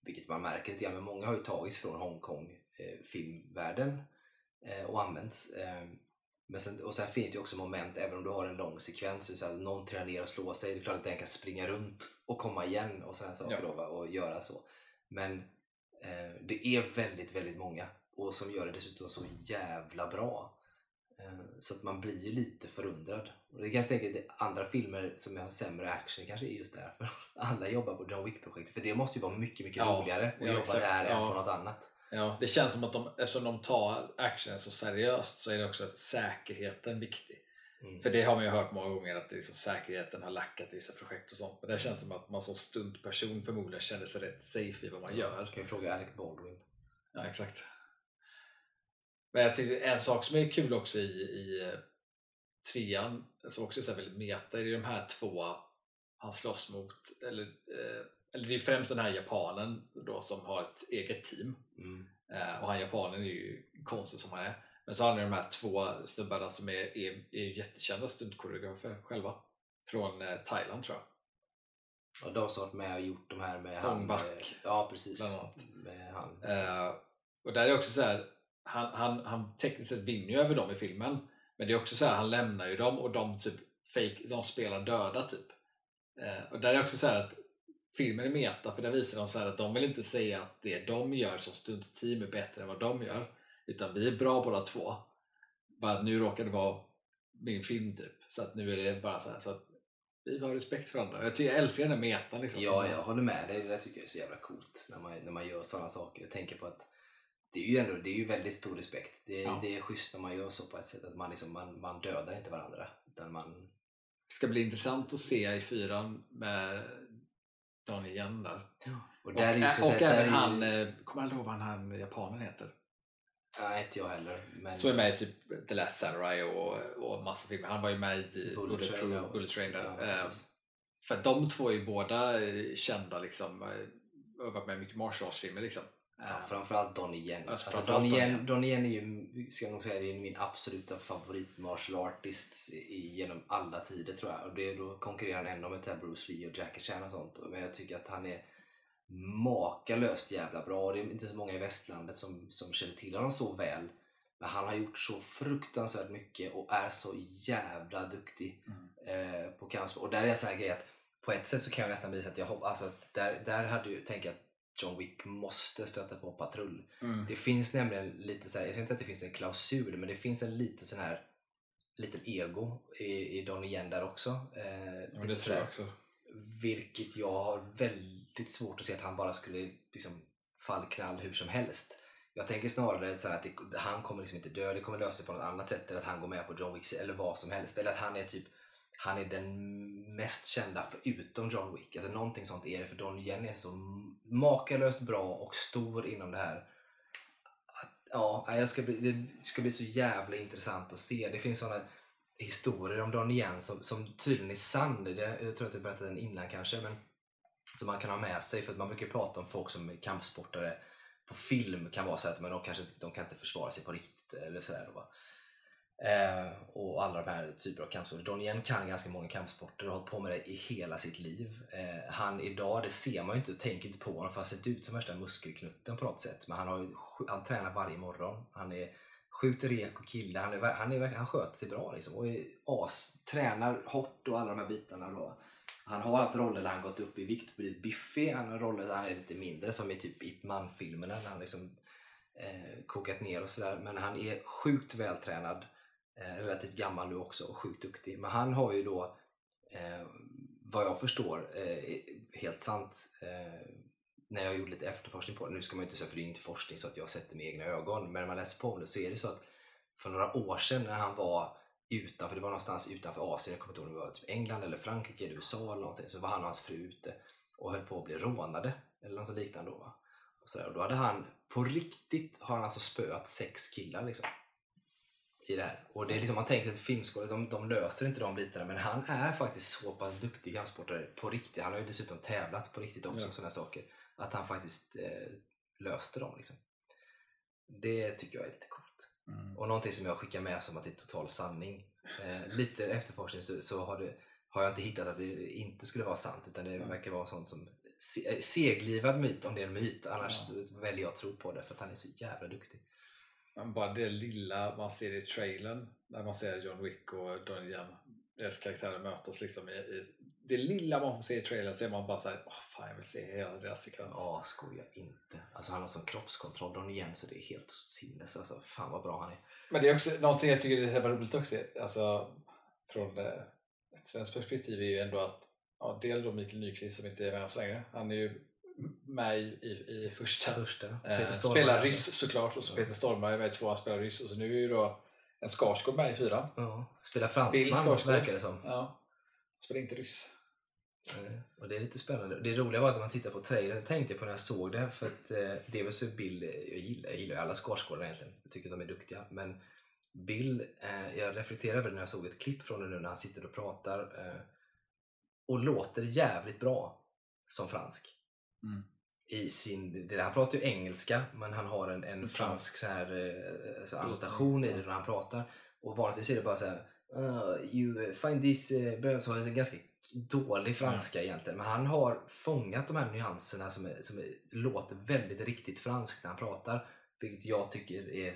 vilket man märker lite grann, men många har ju tagits från Hongkong eh, filmvärlden eh, och använts. Eh, men sen, och sen finns det också moment, även om du har en lång sekvens, så är att någon trillar ner och slår sig, det är klart att den kan springa runt och komma igen och sådana saker Ja. då, och göra så. Men eh, det är väldigt, väldigt många och som gör det dessutom så jävla bra. Eh, Så att man blir ju lite förundrad. Och det kan jag tänka att andra filmer som har sämre action kanske är just därför. Alla jobbar på John Wick-projektet. För det måste ju vara mycket, mycket Ja, roligare att ja, jobba exakt. där än på något annat. Ja, det känns som att de, eftersom de tar actionen så seriöst så är det också att säkerheten viktig. Mm. För det har man ju hört många gånger att liksom säkerheten har lackat i vissa projekt och sånt. Men det känns som att man som stuntperson förmodligen känner sig rätt safe i vad man gör. Kan ju fråga Alec Baldwin. Ja, exakt. Men jag tyckte en sak som är kul också i, i eh, trean, som också är så väldigt meta, är de här två han slåss mot, eller, eh, eller det är främst den här japanen då som har ett eget team. Mm. Eh, och han japanen är ju konstig som han är. Men så har ni de här två snubbarna som är, är, är jättekända stuntkoreografer själva. Från eh, Thailand tror jag. Och de som varit med och gjort de här med han. Bak, eh, Ja precis. Med han. Eh, och där är också så här, han, han, han tekniskt sett vinner ju över dem i filmen. Men det är också så här, han lämnar ju dem och de typ fake, de spelar döda typ. Eh, och där är också så här att filmen är meta för där visar de så här att de vill inte säga att det de gör som stuntteam är bättre än vad de gör. Utan vi är bra båda två. Bara att nu råkar det vara min film typ. Så att nu är det bara så här så att vi har respekt för varandra. Jag, tycker, jag älskar den här metan liksom. Ja, jag håller med dig. Det där tycker jag är så jävla coolt när man, när man gör sådana saker. Jag tänker på att det är ju ändå det är ju väldigt stor respekt. Det, är- Ja. det är schysst när man gör så på ett sätt att man, liksom, man, man dödar inte varandra. Utan man, Det ska bli intressant att se i fyran med Donnie Yen där. och Och, där så och att där är även han, eh, kommer jag ihåg vad han, han japanen heter? Nej, inte jag heller. Men, Som är med i typ The Last Samurai och, och massa filmer. Han var ju med i Bullet Bullet, Train, Train, ja. Bullet Train där. Ja, Eh, precis. för de två är ju båda eh, kända liksom. eh, och har varit med i mycket martial arts filmer liksom. Ja, framförallt Donnie Yen. Alltså, Donnie, Yen. Donnie Yen är ju, ska jag nog säga, det är min absoluta favorit martial artist i, genom alla tider tror jag. Och det, då konkurrerar han ändå med så Bruce Lee och Jackie Chan och sånt. Men jag tycker att han är makalöst jävla bra. Och det är inte så många i västlandet som, som känner till honom så väl. Men han har gjort så fruktansvärt mycket och är så jävla duktig Mm. eh, på kampsport. Och där är en sån här grej att på ett sätt så kan jag nästan visa att jag hoppas, alltså där, där hade ju, tänker jag att John Wick måste stöta på patrull. Mm. Det finns nämligen lite så här, jag ska inte säga att det finns en klausul, men det finns en liten sån här liten ego i, i Donnie Yen där också. Eh, men det tror jag också. Vilket jag har väldigt svårt att se att han bara skulle liksom fallknall hur som helst. Jag tänker snarare så att det, han kommer liksom inte dö, det kommer lösa sig på något annat sätt. Eller att han går med på John Wick eller vad som helst. Eller att han är typ han är den mest kända förutom John Wick. Alltså någonting sånt är det för Don Yen är så makalöst bra och stor inom det här. Ja, jag ska bli, det ska bli så jävla intressant att se. Det finns sådana historier om Don Yen som, som tydligen är sann. Det, jag tror att jag berättade den innan kanske. Men som man kan ha med sig. För att man brukar prata om folk som är kampsportare på film kan vara så att men de, kanske, inte- de kan inte försvara sig på riktigt. Eller sådär. Eh, och alla de här typerna av kampsporter. Don Yen kan ganska många kampsporter och har hållit på med det i hela sitt liv. Eh, han idag, det ser man ju inte och tänker inte på honom för han ser sett ut som värsta muskelknutten på något sätt. Men han, har, han tränar varje morgon. Han är sjukt reko kille. Han, är, han, är, han sköter sig bra liksom. Och är as, tränar hårt och alla de här bitarna. Då. Han har haft roller där han gått upp i vikt och blivit biffig. Han har roller där han är lite mindre som i typ Ip Man-filmerna när han liksom eh, kokat ner och sådär. Men han är sjukt vältränad. Eh, relativt gammal nu också och sjukt duktig. Men han har ju då, eh, vad jag förstår, eh, helt sant, eh, när jag gjorde lite efterforskning på det, nu ska man ju inte säga för det är inte forskning så att jag sett det med egna ögon, men när man läser på om det så är det så att för några år sedan när han var utanför, det var någonstans utanför Asien, jag kommer inte ihåg om det var typ England eller Frankrike eller USA eller någonting, så var han och hans fru ute och höll på att bli rånade eller något liknande då. Va? Och, så där. och då hade han, på riktigt har han alltså spöat sex killar liksom i det här. Och det är liksom, man tänker att filmskådare, de, de löser inte de bitarna men han är faktiskt så pass duktig kampsportare på riktigt. Han har ju dessutom tävlat på riktigt också Ja. sådana saker. Att han faktiskt eh, löste dem. Liksom. Det tycker jag är lite coolt. Mm. Och någonting som jag skickar med som att det är total sanning. Eh, lite efterforskning så, så har, det, har jag inte hittat att det inte skulle vara sant utan det Mm. verkar vara sånt som se, seglivad myt om det är en myt. Annars Ja. väljer jag att tro på det för att han är så jävla duktig. Men bara det lilla man ser i trailern när man ser John Wick och Donnie Yen, deras karaktärer mötas liksom i, i det lilla man får se i trailern så är man bara såhär, åh fan jag vill se hela deras sekvens. Ja, skoja inte. Alltså han har sån kroppskontroll Don igen så det är helt sinnes. Alltså, fan vad bra han är. Men det är också någonting jag tycker är så jävla roligt också, alltså från eh, ett svenskt perspektiv är ju ändå att ja, del då Mikael Nyqvist som inte är med oss längre, han är ju med i, i, första Första. Eh, spelar ryss såklart och så. Peter Stormare är med i tvåan spelar ryss och så nu är ju då en Skarsgård med i fyran. Ja, spelar fransman verkar det som. Ja. Spelar inte ryss. Eh, Och det är lite spännande. Det roliga var att när man tittar på trailern, det tänkte jag på när jag såg det. För att eh, det väl så Bill, jag gillar, jag gillar ju alla Skarsgårdar egentligen. Jag tycker att de är duktiga. Men Bill, eh, jag reflekterade över det när jag såg ett klipp från det nu när han sitter och pratar. Eh, och låter jävligt bra som fransk. Mm. I sin, det han pratar ju engelska men han har en, en fransk så här, eh, alltså annotation i det när han pratar. Och vanligtvis är det bara så här "Uh, You find this... Uh, så har en ganska dålig franska egentligen. Men han har fångat de här nyanserna som, är, som är, låter väldigt riktigt franskt när han pratar. Vilket jag tycker är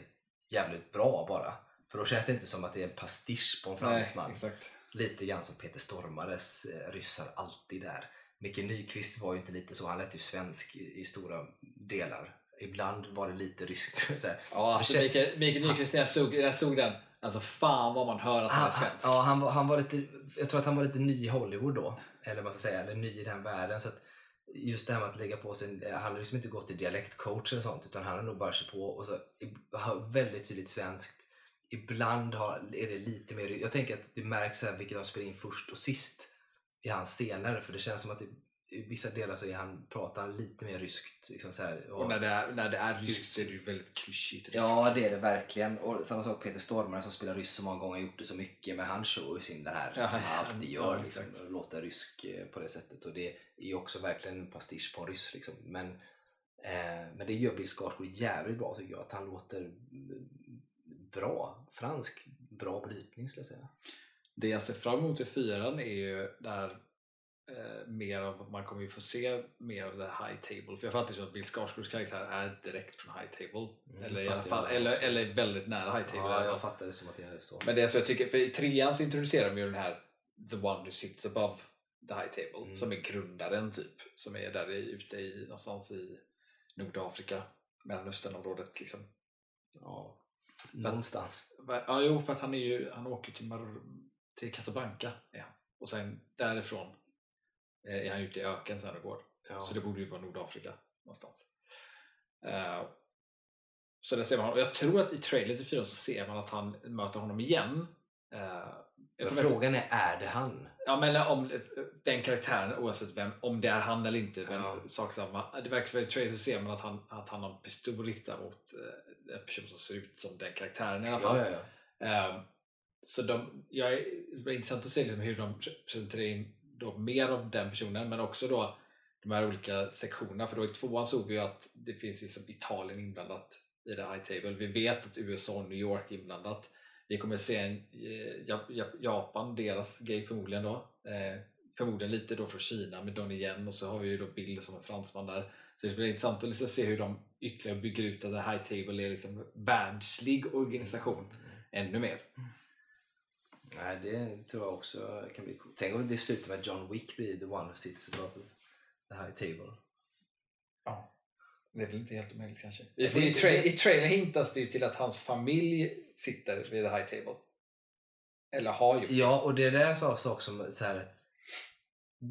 jävligt bra bara. För då känns det inte som att det är en pastisch på en fransman. Nej. Lite grann som Peter Stormares eh, ryssar alltid där. Micke Nyqvist var ju inte lite så, han lät ju svensk i, i stora delar. Ibland var det lite ryskt. så här. Ja, alltså kän- Mikael, Mikael Nyqvist när jag, såg, när jag såg den, alltså fan vad man hör att han är Han, han, svensk. ja, han, var, han var lite, jag tror att han var lite ny i Hollywood då. Eller vad ska jag säga, eller ny i den världen. Så att just det här med att lägga på sig, han har liksom inte gått till dialektcoach eller sånt utan han har nog bara kört på och så väldigt tydligt svenskt. Ibland har, är det lite mer, jag tänker att det märks här vilket de spelar in först och sist i hans scener för det känns som att det, i vissa delar så är han, pratar han lite mer ryskt. Liksom så här, Och när det är, när det är ryskt är det ju väldigt klyschigt ryskt. Ja, det är det verkligen. Och samma sak Peter Stormare som spelar ryss så många gånger har gjort det så mycket. Men han kör ju sin den här Ja, som han ja, alltid ja, gör. Liksom, exakt. och låter rysk eh, på det sättet. Och det är också verkligen en pastisch på en ryss. Liksom. Men Eh, men det gör Bill Skarsgård jävligt bra tycker jag. Att han låter mm, bra. Fransk, bra brytning skulle jag säga. Det jag ser fram emot i fyran är ju där eh, mer av, man kommer ju få se mer av det high table. För jag fattar ju att Bill Skarsgårds karaktär är direkt från high table. Mm, eller, i alla fall, eller, eller väldigt nära high table. Ja, jag fattar det som att det är så. Men det är så jag tycker, för i trean så introducerar de ju den här The one who sits above the high table Mm. som är grundaren typ. Som är där ute i, någonstans i Nordafrika, Mellanösternområdet liksom. ja, någonstans. Va- Ja, jo, för att han, är ju, han åker till, Mar- till Casablanca är han. och sen därifrån eh, är han ute i öken sen och går. Ja. Så det borde ju vara Nordafrika någonstans. Eh, så där ser man, och jag tror att i trailern till 4 så ser man att han möter honom igen. Veta- frågan är, är det han? Ja men om den karaktären oavsett vem, om det är han eller inte, men Ja. sak samma. Det verkar i trailern så ser man att han, att han har en pistol riktad mot eh, en person som ser ut som den karaktären i alla fall. Ja, ja, ja. Ehm, så de, jag det var intressant att se liksom hur de pre- presenterar in då mer av den personen men också då de här olika sektionerna för då i tvåan såg vi ju att det finns liksom Italien inblandat i det high table. Vi vet att USA och New York är inblandat. Vi kommer se en eh, Ja- Ja- Japan, deras grej förmodligen då. Eh, förmodligen lite då från Kina med Donnie Yen och så har vi ju då Bill som en fransman där. Så det blir intressant att liksom se hur de ytterligare bygger ut att det high table är liksom världslig organisation ännu mer. Nej, det tror jag också kan bli coolt. Tänk om det slutar med att John Wick blir the one who sits above the high table. Ja. Det är väl inte helt omöjligt kanske. I, tra- I trailern hintas det ju till att hans familj sitter vid the high table. Eller har gjort. Ja, och det där är en sak som så här,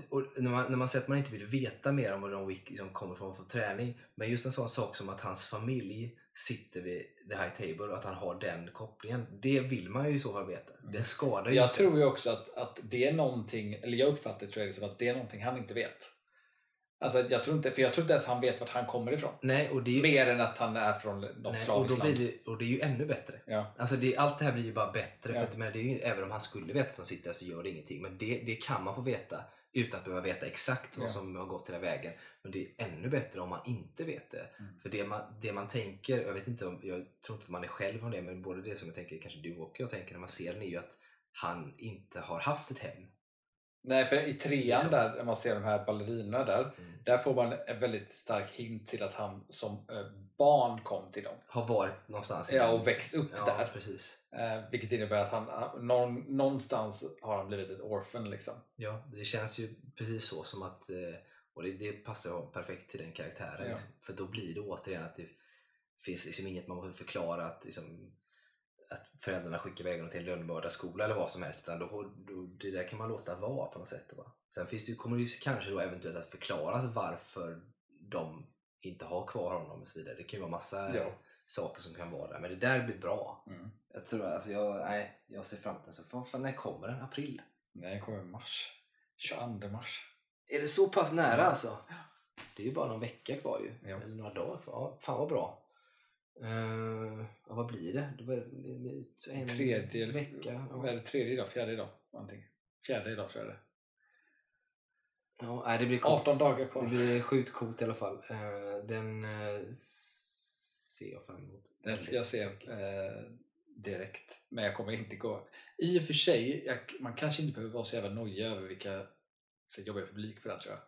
och när, man, när man säger att man inte vill veta mer om vad John Wick liksom kommer från för träning. Men just en sån sak som att hans familj sitter vid the high table och att han har den kopplingen. Det vill man ju i så fall veta. Det skadar ju Jag inte. tror ju också att, att det är någonting, eller jag uppfattar trailern som att det är någonting han inte vet. Alltså jag tror inte, för jag tror inte ens han vet vart han kommer ifrån. Nej, och det är ju, Mer än att han är från något slaviskt land. det, och det är ju ännu bättre. Ja. Alltså det, allt det här blir ju bara bättre. Ja. För att, men det är ju, även om han skulle veta att de sitter där så gör det ingenting. Men det, det kan man få veta utan att behöva veta exakt vad Ja. som har gått hela vägen. Men det är ännu bättre om man inte vet det. Mm. För det man, det man tänker, jag vet inte om, jag tror inte att man är själv om det, men både det som jag tänker, kanske du och jag tänker när man ser den är ju att han inte har haft ett hem. Nej, för i trean Liksom. där, när man ser de här ballerinorna där, Mm. där får man en väldigt stark hint till att han som eh, barn kom till dem. Har varit någonstans Ja, och växt upp ja, där. precis. Eh, vilket innebär att han, någon, någonstans har han blivit ett orphan liksom. Ja, det känns ju precis så som att eh, och det, det passar perfekt till den karaktären. Ja. Liksom. För då blir det återigen att det finns liksom inget man behöver förklara att, liksom, att föräldrarna skickar iväg honom till en lönnmördarskola eller vad som helst. Utan då, då, det där kan man låta vara på något sätt. Va? Sen finns det, kommer det kanske då eventuellt att förklaras varför de inte har kvar honom och så vidare. Det kan ju vara massa Ja. saker som kan vara där. Men det där blir bra. Mm. Jag tror alltså jag, nej, jag ser fram emot den. Så när kommer den? April? Nej, den kommer i mars. 22 mars. Är det så pass nära alltså? Det är ju bara någon vecka kvar ju. Ja. Eller några dagar kvar. Fan vad bra. Uh, ja, vad blir det? det blir, en Tredje, vecka. Ja. det, tredje idag? Fjärde idag? Någonting. Fjärde idag tror jag det. Ja, nej, det blir coolt. 18 dagar kvar. Det blir sjukt coolt i alla fall. Eh, den eh, ser jag fram emot. Den ska jag se direkt. Men jag kommer inte gå. I och för sig, jag, man kanske inte behöver vara så jävla nojig över vilka så jobbar publik på den tror jag.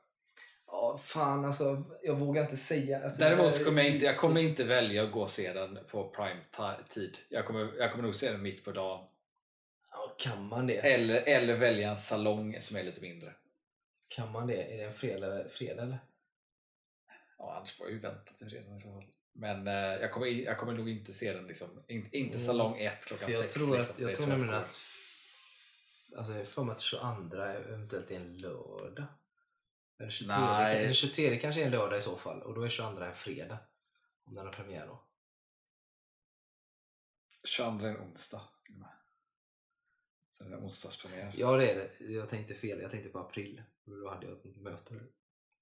Ja, fan alltså. Jag vågar inte säga. Alltså, Däremot så kommer jag inte, jag kommer inte välja att gå och se den på prime ti- tid. Jag kommer, jag kommer nog se den mitt på dagen. Ja, kan man det? Eller, eller välja en salong som är lite mindre. Kan man det? Är det en fredag, fredag eller? Ja, annars får jag ju vänta till fredag i så fall. Men eh, jag, kommer, jag kommer nog inte se den liksom, in, inte Mm. salong 1 klockan För jag 6. tror, liksom. att, jag tror jag nämligen att alltså jag har för mig att 22 eventuellt är en lördag. Eller 23, Nej. eller 23 kanske är en lördag i så fall och då är 22 en fredag. Om den har premiär då. 22 är en onsdag. det är en onsdagspremiär. Ja det är det. Jag tänkte fel. Jag tänkte på april. Och då hade jag ett möte.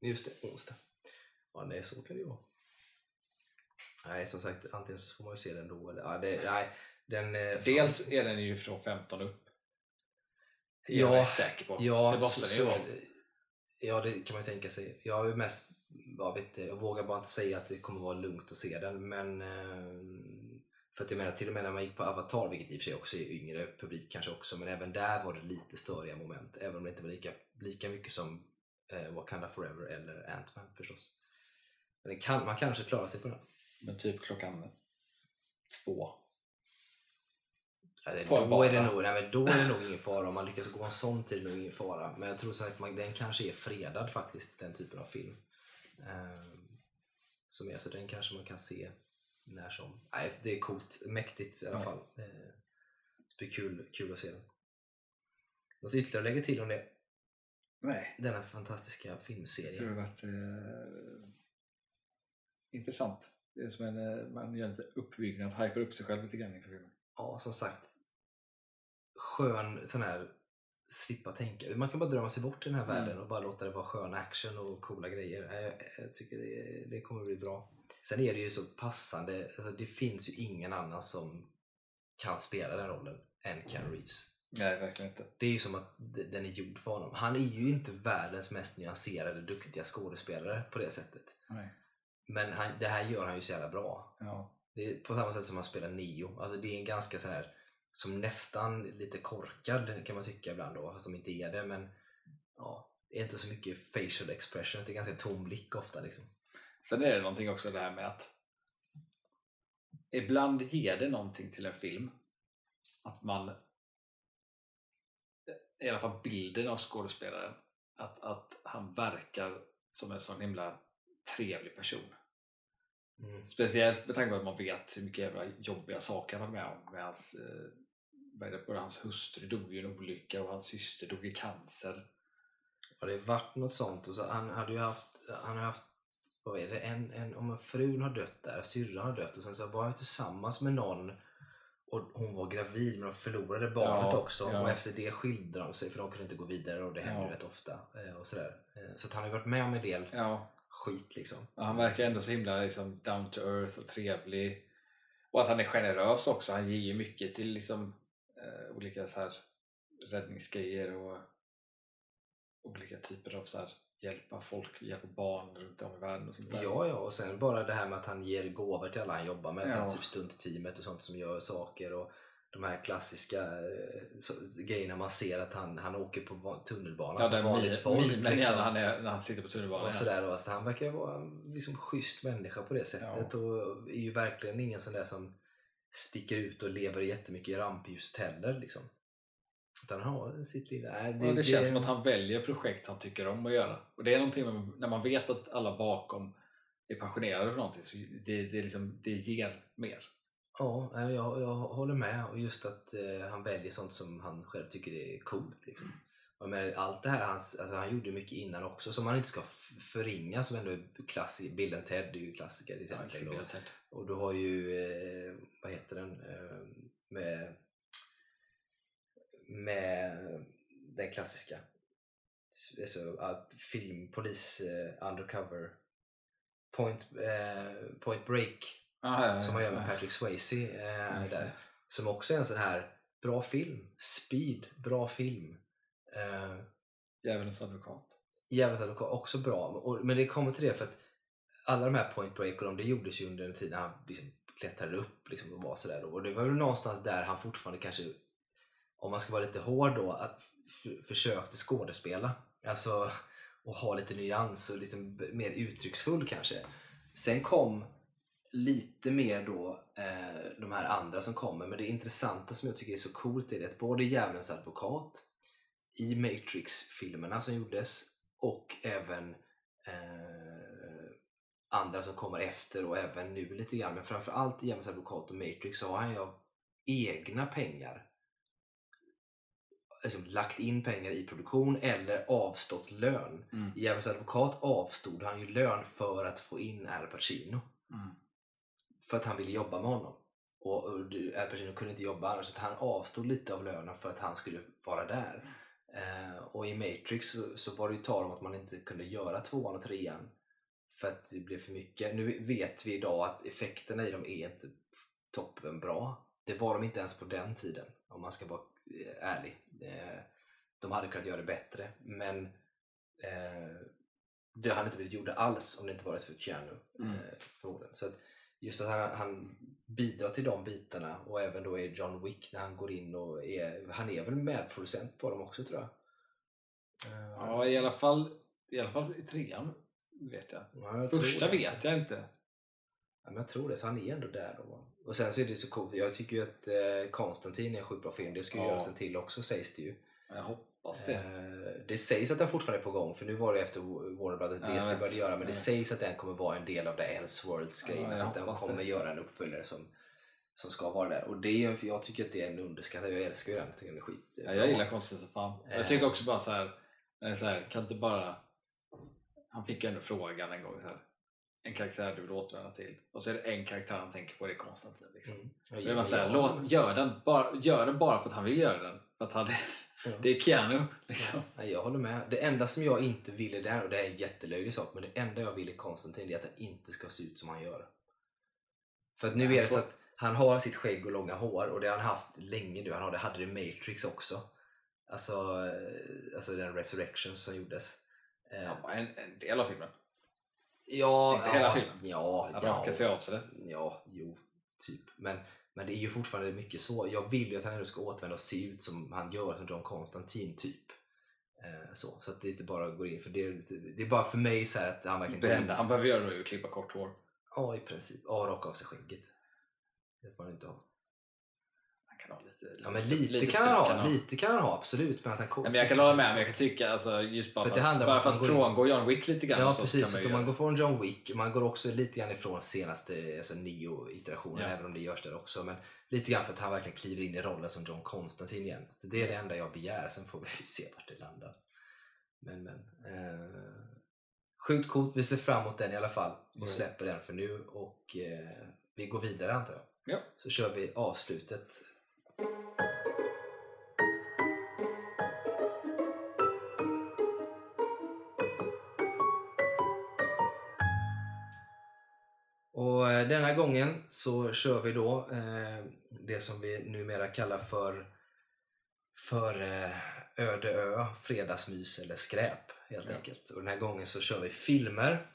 Just det, onsdag. Ja nej, så kan det ju vara. Nej som sagt, antingen så får man ju se den då eller... Ja, det, nej, den... eh, fan- Dels är den ju från 15 upp. Det är Ja, jag rätt säker på. Ja, det måste så, den ju ja, det kan man ju tänka sig. Jag är mest jag, vet, inte, jag vågar bara inte säga att det kommer vara lugnt att se den men eh, för att jag menar till och med när man gick på Avatar, vilket i och för sig också är yngre publik kanske också, men även där var det lite störiga moment. Även om det inte var lika, lika mycket som eh, Wakanda Forever eller Ant-Man förstås. Men det kan, man kanske klarar sig på den. Men typ klockan två. Ja, då, är det nog, nej, men då är det nog ingen fara. Om man lyckas gå en sån tid är det nog ingen fara. Men jag tror så att man, den kanske är fredad faktiskt, den typen av film. Ehm, som är, så den kanske man kan se när som. Nej, det är coolt, mäktigt i alla Ja. fall. Eh, det blir kul, kul att se den. Något ytterligare att lägga till om det? Nej, Denna fantastiska jag tror filmserie. det har varit eh, intressant. Det är som en, eh, man gör lite uppbyggnad, hypar upp sig själv lite grann inför filmen. Ja, som sagt. Skön sån här slippa tänka. Man kan bara drömma sig bort i den här Mm. världen och bara låta det vara skön action och coola grejer. Jag, jag tycker det, det kommer bli bra. Sen är det ju så passande. Alltså det finns ju ingen annan som kan spela den rollen än Keanu Reeves. Nej, verkligen inte. Det är ju som att den är gjord för honom. Han är ju inte världens mest nyanserade, duktiga skådespelare på det sättet. Nej. Men han, det här gör han ju så jävla bra. Ja. Det är på samma sätt som man spelar Neo. Alltså det är en ganska så här som nästan lite korkad kan man tycka ibland då, fast de inte är det. Men ja, det är inte så mycket facial expressions, det är ganska tom blick ofta liksom. Sen är det någonting också det här med att ibland ger det någonting till en film att man i alla fall bilden av skådespelaren att, att han verkar som en sån himla trevlig person. Mm. Speciellt med tanke på att man vet hur mycket jävla jobbiga saker han var med om. Med hans, eh, både hans hustru dog i en olycka och hans syster dog i cancer. Har det varit något sånt? Och så, han hade ju haft, han har haft vad är det, en, en, om en frun har dött där, syrran har dött och sen så var han tillsammans med någon och hon var gravid men de förlorade barnet Ja, också ja. och efter det skilde de sig för de kunde inte gå vidare och det händer Ja. rätt ofta. eh, Och sådär. Eh, Så han har ju varit med om en del Ja, skit liksom. Ja, han verkar ändå så himla liksom, down to earth och trevlig. Och att han är generös också. Han ger ju mycket till liksom, eh, olika så här, räddningsgrejer och olika typer av så här, hjälpa folk, hjälpa barn runt om i världen och sånt där. Ja, ja, och sen bara det här med att han ger gåvor till alla han jobbar med, Ja. typ stuntteamet och sånt som gör saker och de här klassiska eh, så, grejerna man ser att han, han åker på tunnelbanan Ja, som vanligt folk. mimen liksom. när han, är, när han sitter på tunnelbanan. och ja. sådär, och alltså, han verkar vara en liksom, schysst människa på det sättet och är ju verkligen ingen sån där som sticker ut och lever jättemycket i rampljuset heller. Liksom. Utan han har sitt lilla... Nej, Det, det, känns som att han väljer projekt han tycker om att göra. Och det är någonting med, när man vet att alla bakom är passionerade för någonting så det, det, är liksom, det ger mer. Ja, jag, jag håller med. Och just att eh, han väljer sånt som han själv tycker är coolt. Liksom. Och med allt det här, hans, alltså, han gjorde mycket innan också som man inte ska förringa som ändå är klassiker. Bill and Ted är ju klassiker till Ja, exempel. Bill och, och du har ju, eh, vad heter den, eh, med, med den klassiska alltså, uh, film, polis, eh, undercover, point, eh, point break Ah, ja, som man gör med. Patrick Swayze eh, där. Som också är en sån här bra film. Speed, bra film. Eh, Djävulens advokat. Djävulens advokat, också bra. Och, men det kommer till det för att alla de här Point Break och de, det gjordes ju under en tid när han liksom klättrade upp liksom, och var sådär. Och det var väl någonstans där han fortfarande kanske, om man ska vara lite hård då, att försökte skådespela. Alltså, och ha lite nyans och lite mer uttrycksfull kanske. Sen kom lite mer då eh, de här andra som kommer. Men det intressanta som jag tycker är så coolt är att både Djävulens advokat i Matrix-filmerna som gjordes och även eh, andra som kommer efter och även nu lite grann. Men framförallt i Djävulens advokat och Matrix så har han ju egna pengar liksom, lagt in pengar i produktion eller avstått lön. Mm. I Djävulens advokat avstod han ju lön för att få in Al Pacino. Mm. För att han ville jobba med honom. Och, Al Pacino kunde inte jobba annars. Så att han avstod lite av lönen för att han skulle vara där. Eh, och i Matrix så, så var det ju tal om att man inte kunde göra tvåan och trean. För att det blev för mycket. Nu vet vi idag att effekterna i dem är inte toppen bra. Det var de inte ens på den tiden. Om man ska vara eh, ärlig. Eh, de hade kunnat göra det bättre. Men eh, det hade inte blivit gjorda alls om det inte varit för Keanu. Mm. Eh, förmodligen. Så att just att han, han bidrar till de bitarna och även då är John Wick när han går in och är, han är väl medproducent på dem också tror jag. Eh, Ja, i alla fall i, alla fall i trean vet jag. ja, jag Första vet jag inte. Ja, men jag tror det, så han är ändå där. Då. Och sen så är det så coolt, jag tycker ju att eh, Konstantin är en sjukt bra film. Det ska ju Ja. göras en till också sägs det ju. Jag det. Eh, det sägs att den fortfarande är på gång för nu var det efter Warner Brothers Ja, jag DC började göra men Jag det sägs att den kommer vara en del av det Elseworlds Ja, grejen. jag så att den kommer det. göra en uppföljare som, som ska vara där. Och det är, jag tycker att det är en underskattad, jag älskar ju den. Jag tycker den är skit. Ja, jag gillar Konstantin som fan. Eh. Jag tycker också bara så här, så här, kan inte bara... Han fick ju ändå frågan en gång så här. En karaktär du vill återvända till och så är det en karaktär han tänker på, det är Konstantin. Liksom. Mm. Jag Jag säga, gillar- låt, gör, den bara, gör den bara för att han vill göra den. För att han, Ja. det är Keanu. Liksom. Nej, jag håller med. Det enda som jag inte ville där, och det är en jättelöjlig sak, men det enda jag vill i Konstantin är att den inte ska se ut som han gör. För att nu Han är det så att han har sitt skägg och långa hår och det har han haft länge nu. Han har det, hade det i Matrix också. Alltså, eh, alltså den Resurrection som gjordes. Eh, Ja, en, en del av filmen. ja, inte hela ja, filmen. Ja, Han ja, rakar sig av sig det. ja, jo, typ. Men, men det är ju fortfarande mycket så. Jag vill ju att han ändå ska återvända och se ut som han gör, som John Constantine typ. Eh, så, så att det inte bara går in för det, det är bara för mig så här att han verkligen Det enda han behöver göra nu är att klippa kort hår. Ja, i princip. Ja, raka av sig skägget. Det får han inte ha. Kan ha lite, Ja, men stu- lite, kan han ha. Lite kan han ha, absolut. Men att han Ja, men jag kan hålla med, men jag kan tycka alltså, just bara För för, det att, bara att för att in- frångå John Wick lite grann Ja, så precis. kan man Att man går från John Wick, man går också lite grann ifrån senaste alltså Neo-iterationen, Ja. även om det görs där också. Men lite grann för att han verkligen kliver in i rollen som John Constantine igen. Så det är det enda jag begär, sen får vi se vart det landar. Men, men. Eh, sjukt coolt, vi ser fram emot den i alla fall och Jo. släpper den för nu och eh, vi går vidare antar jag. Ja. Så kör vi avslutet. Och eh, denna gången så kör vi då eh, det som vi numera kallar för för eh, öde ö, fredagsmys eller skräp helt Ja. enkelt. Och den här gången så kör vi filmer.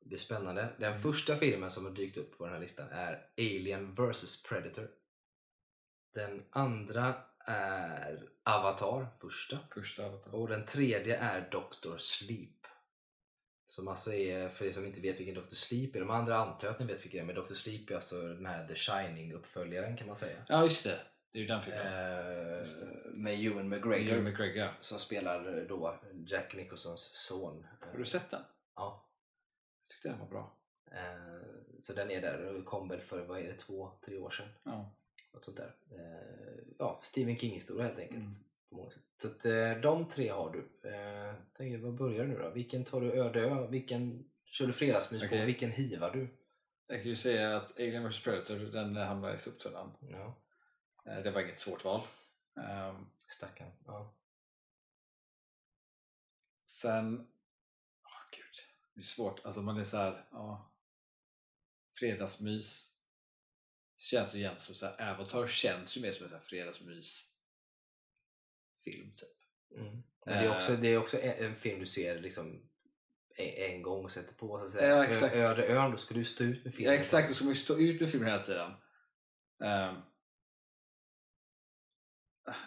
Det blir spännande. Den Mm. första filmen som har dykt upp på den här listan är Alien vs Predator. Den andra är Avatar, första. Första Avatar. Och den tredje är Dr. Sleep. Som alltså är, för er som inte vet vilken Dr. Sleep är, de andra antar jag att ni vet vilken det är, men Dr. Sleep är alltså den här The Shining-uppföljaren kan man säga. Ja, just det. Det är ju den filmen. Eh, med Ewan McGregor Ewan McGregor. som spelar då Jack Nicholsons son. Har du sett den? Ja. Jag tyckte den var bra. Eh, så den är där och kom väl för, vad är det, två, tre år sedan. Ja. Något sånt där. Eh, ja, Stephen King-historia helt enkelt. Mm. På många sätt. Så att, eh, de tre har du. Eh, tänker, vad börjar nu då? Vilken tar du öde ö? Vilken kör du fredagsmys på? Okej. Vilken hivar du? Jag kan ju säga att Alien vs Predator, den hamnar i soptunnan. Ja, Eh, Det var inget svårt val. Ehm, stackarn. Ja. Sen... Åh gud. Det är svårt. Alltså man är så här, ja. Fredagsmys. Känns ju egentligen som så här, Avatar känns ju mer som en så här fredagsmys film typ. Mm. Men det är Eh. också, det är också en, en film du ser liksom en, en gång och sätter på. Så att säga. Ja, exakt. Ö, öde ön, då ska du stå ut med Ja, filmen. exakt, då ska man ju stå ut med filmen hela tiden. Ehm.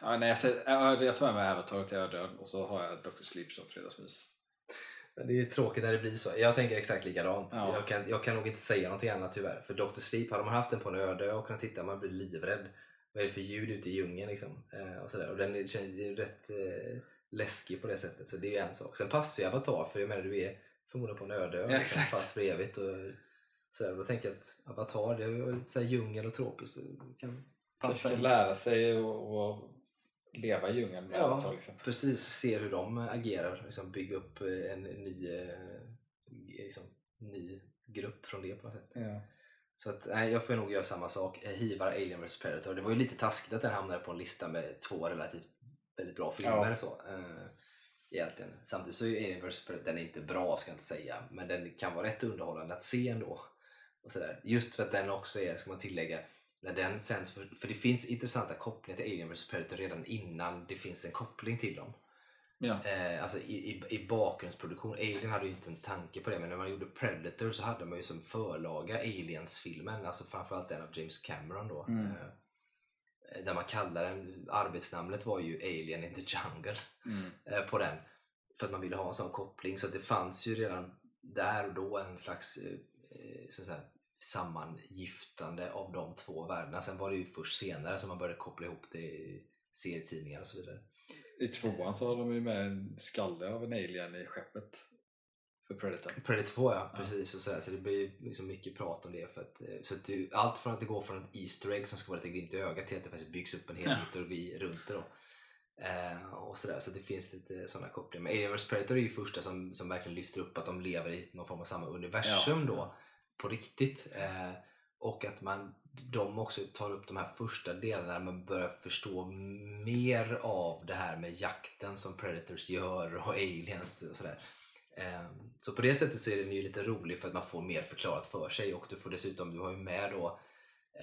ja, nej, jag, säger, ja, jag tar med mig Avatar till Öde ön och så har jag Dr. Sleep som fredagsmys. Men det är tråkigt när det blir så. Jag tänker exakt likadant. Ja. Jag, kan, jag kan nog inte säga någonting annat tyvärr. För Dr. Sleep, hade man haft den på en öde och kunnat titta, man blir livrädd. Vad är det för ljud ute i djungeln liksom? Eh, och, sådär. och den känns ju rätt eh, läskig på det sättet. Så det är ju en sak. Sen passar ju Avatar, för jag menar du är förmodligen på en öde ö. Ja, liksom, exakt. Fast för evigt. Och, sådär. Då tänker jag att Avatar, det är lite såhär djungel och tropiskt. så Kan Man passa ska in. lära sig och, och leva i djungeln med Ja. Avatar. Liksom. Precis, se hur de agerar. Liksom bygga upp eh, en, ny, eh, liksom, ny grupp från det på något sätt. Ja. Så att, nej, jag får nog göra samma sak. Eh, Hivar Alien vs Predator. Det var ju lite taskigt att den hamnade på en lista med två relativt väldigt bra filmer. Ja. Så, egentligen. Samtidigt så är ju Alien vs Predator, den är inte bra ska jag inte säga. Men den kan vara rätt underhållande att se ändå. Och sådär. Just för att den också är, ska man tillägga, när den sänds, för, för det finns intressanta kopplingar till Alien vs Predator redan innan det finns en koppling till dem. Ja. Eh, alltså i, i, i bakgrundsproduktion. Alien hade ju inte en tanke på det men när man gjorde Predator så hade man ju som förlaga Aliens-filmen, alltså framförallt den av James Cameron då. Mm. Eh, där man kallar den, arbetsnamnet var ju Alien in the Jungle Mm. eh, på den. För att man ville ha en sån koppling. Så det fanns ju redan där och då en slags eh, eh, så att säga, sammangiftande av de två världarna. Sen var det ju först senare som man började koppla ihop det i serietidningar och så vidare. I tvåan så har de ju med en skalle av en alien i skeppet för Predator. Predator 2 ja, Ja. precis. Och så, där. så det blir ju liksom mycket prat om det. För att, eh, så att det, allt från att det går från ett Easter egg som ska vara lite glimt i ögat till att det faktiskt byggs upp en hel Ja. mytologi runt det. Då. Eh, och så, där. så det finns lite sådana kopplingar. Men Alien vs Predator är ju första som, som verkligen lyfter upp att de lever i någon form av samma universum Ja. då. På riktigt. Eh, och att man, de också tar upp de här första delarna där man börjar förstå mer av det här med jakten som Predators gör och aliens och sådär. Eh, Så på det sättet så är den ju lite rolig för att man får mer förklarat för sig och du får dessutom, du har ju med då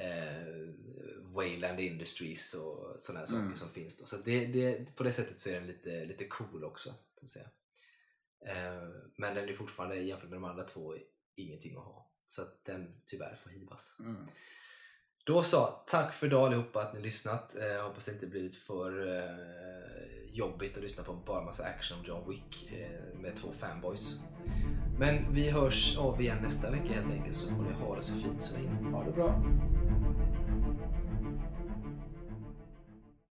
eh, Wayland Industries och sådana Mm. saker som finns då. Så det, det, på det sättet så är den lite, lite cool också. Så att säga. Eh, men den är fortfarande jämfört med de andra två ingenting att ha. Så att den tyvärr får hivas. Mm. Då så, tack för idag allihopa att ni lyssnat. Eh, hoppas det inte blivit för eh, jobbigt att lyssna på bara massa action om John Wick eh, med två fanboys. Men vi hörs av igen nästa vecka helt enkelt så får ni ha det så fint så länge. Ha det bra!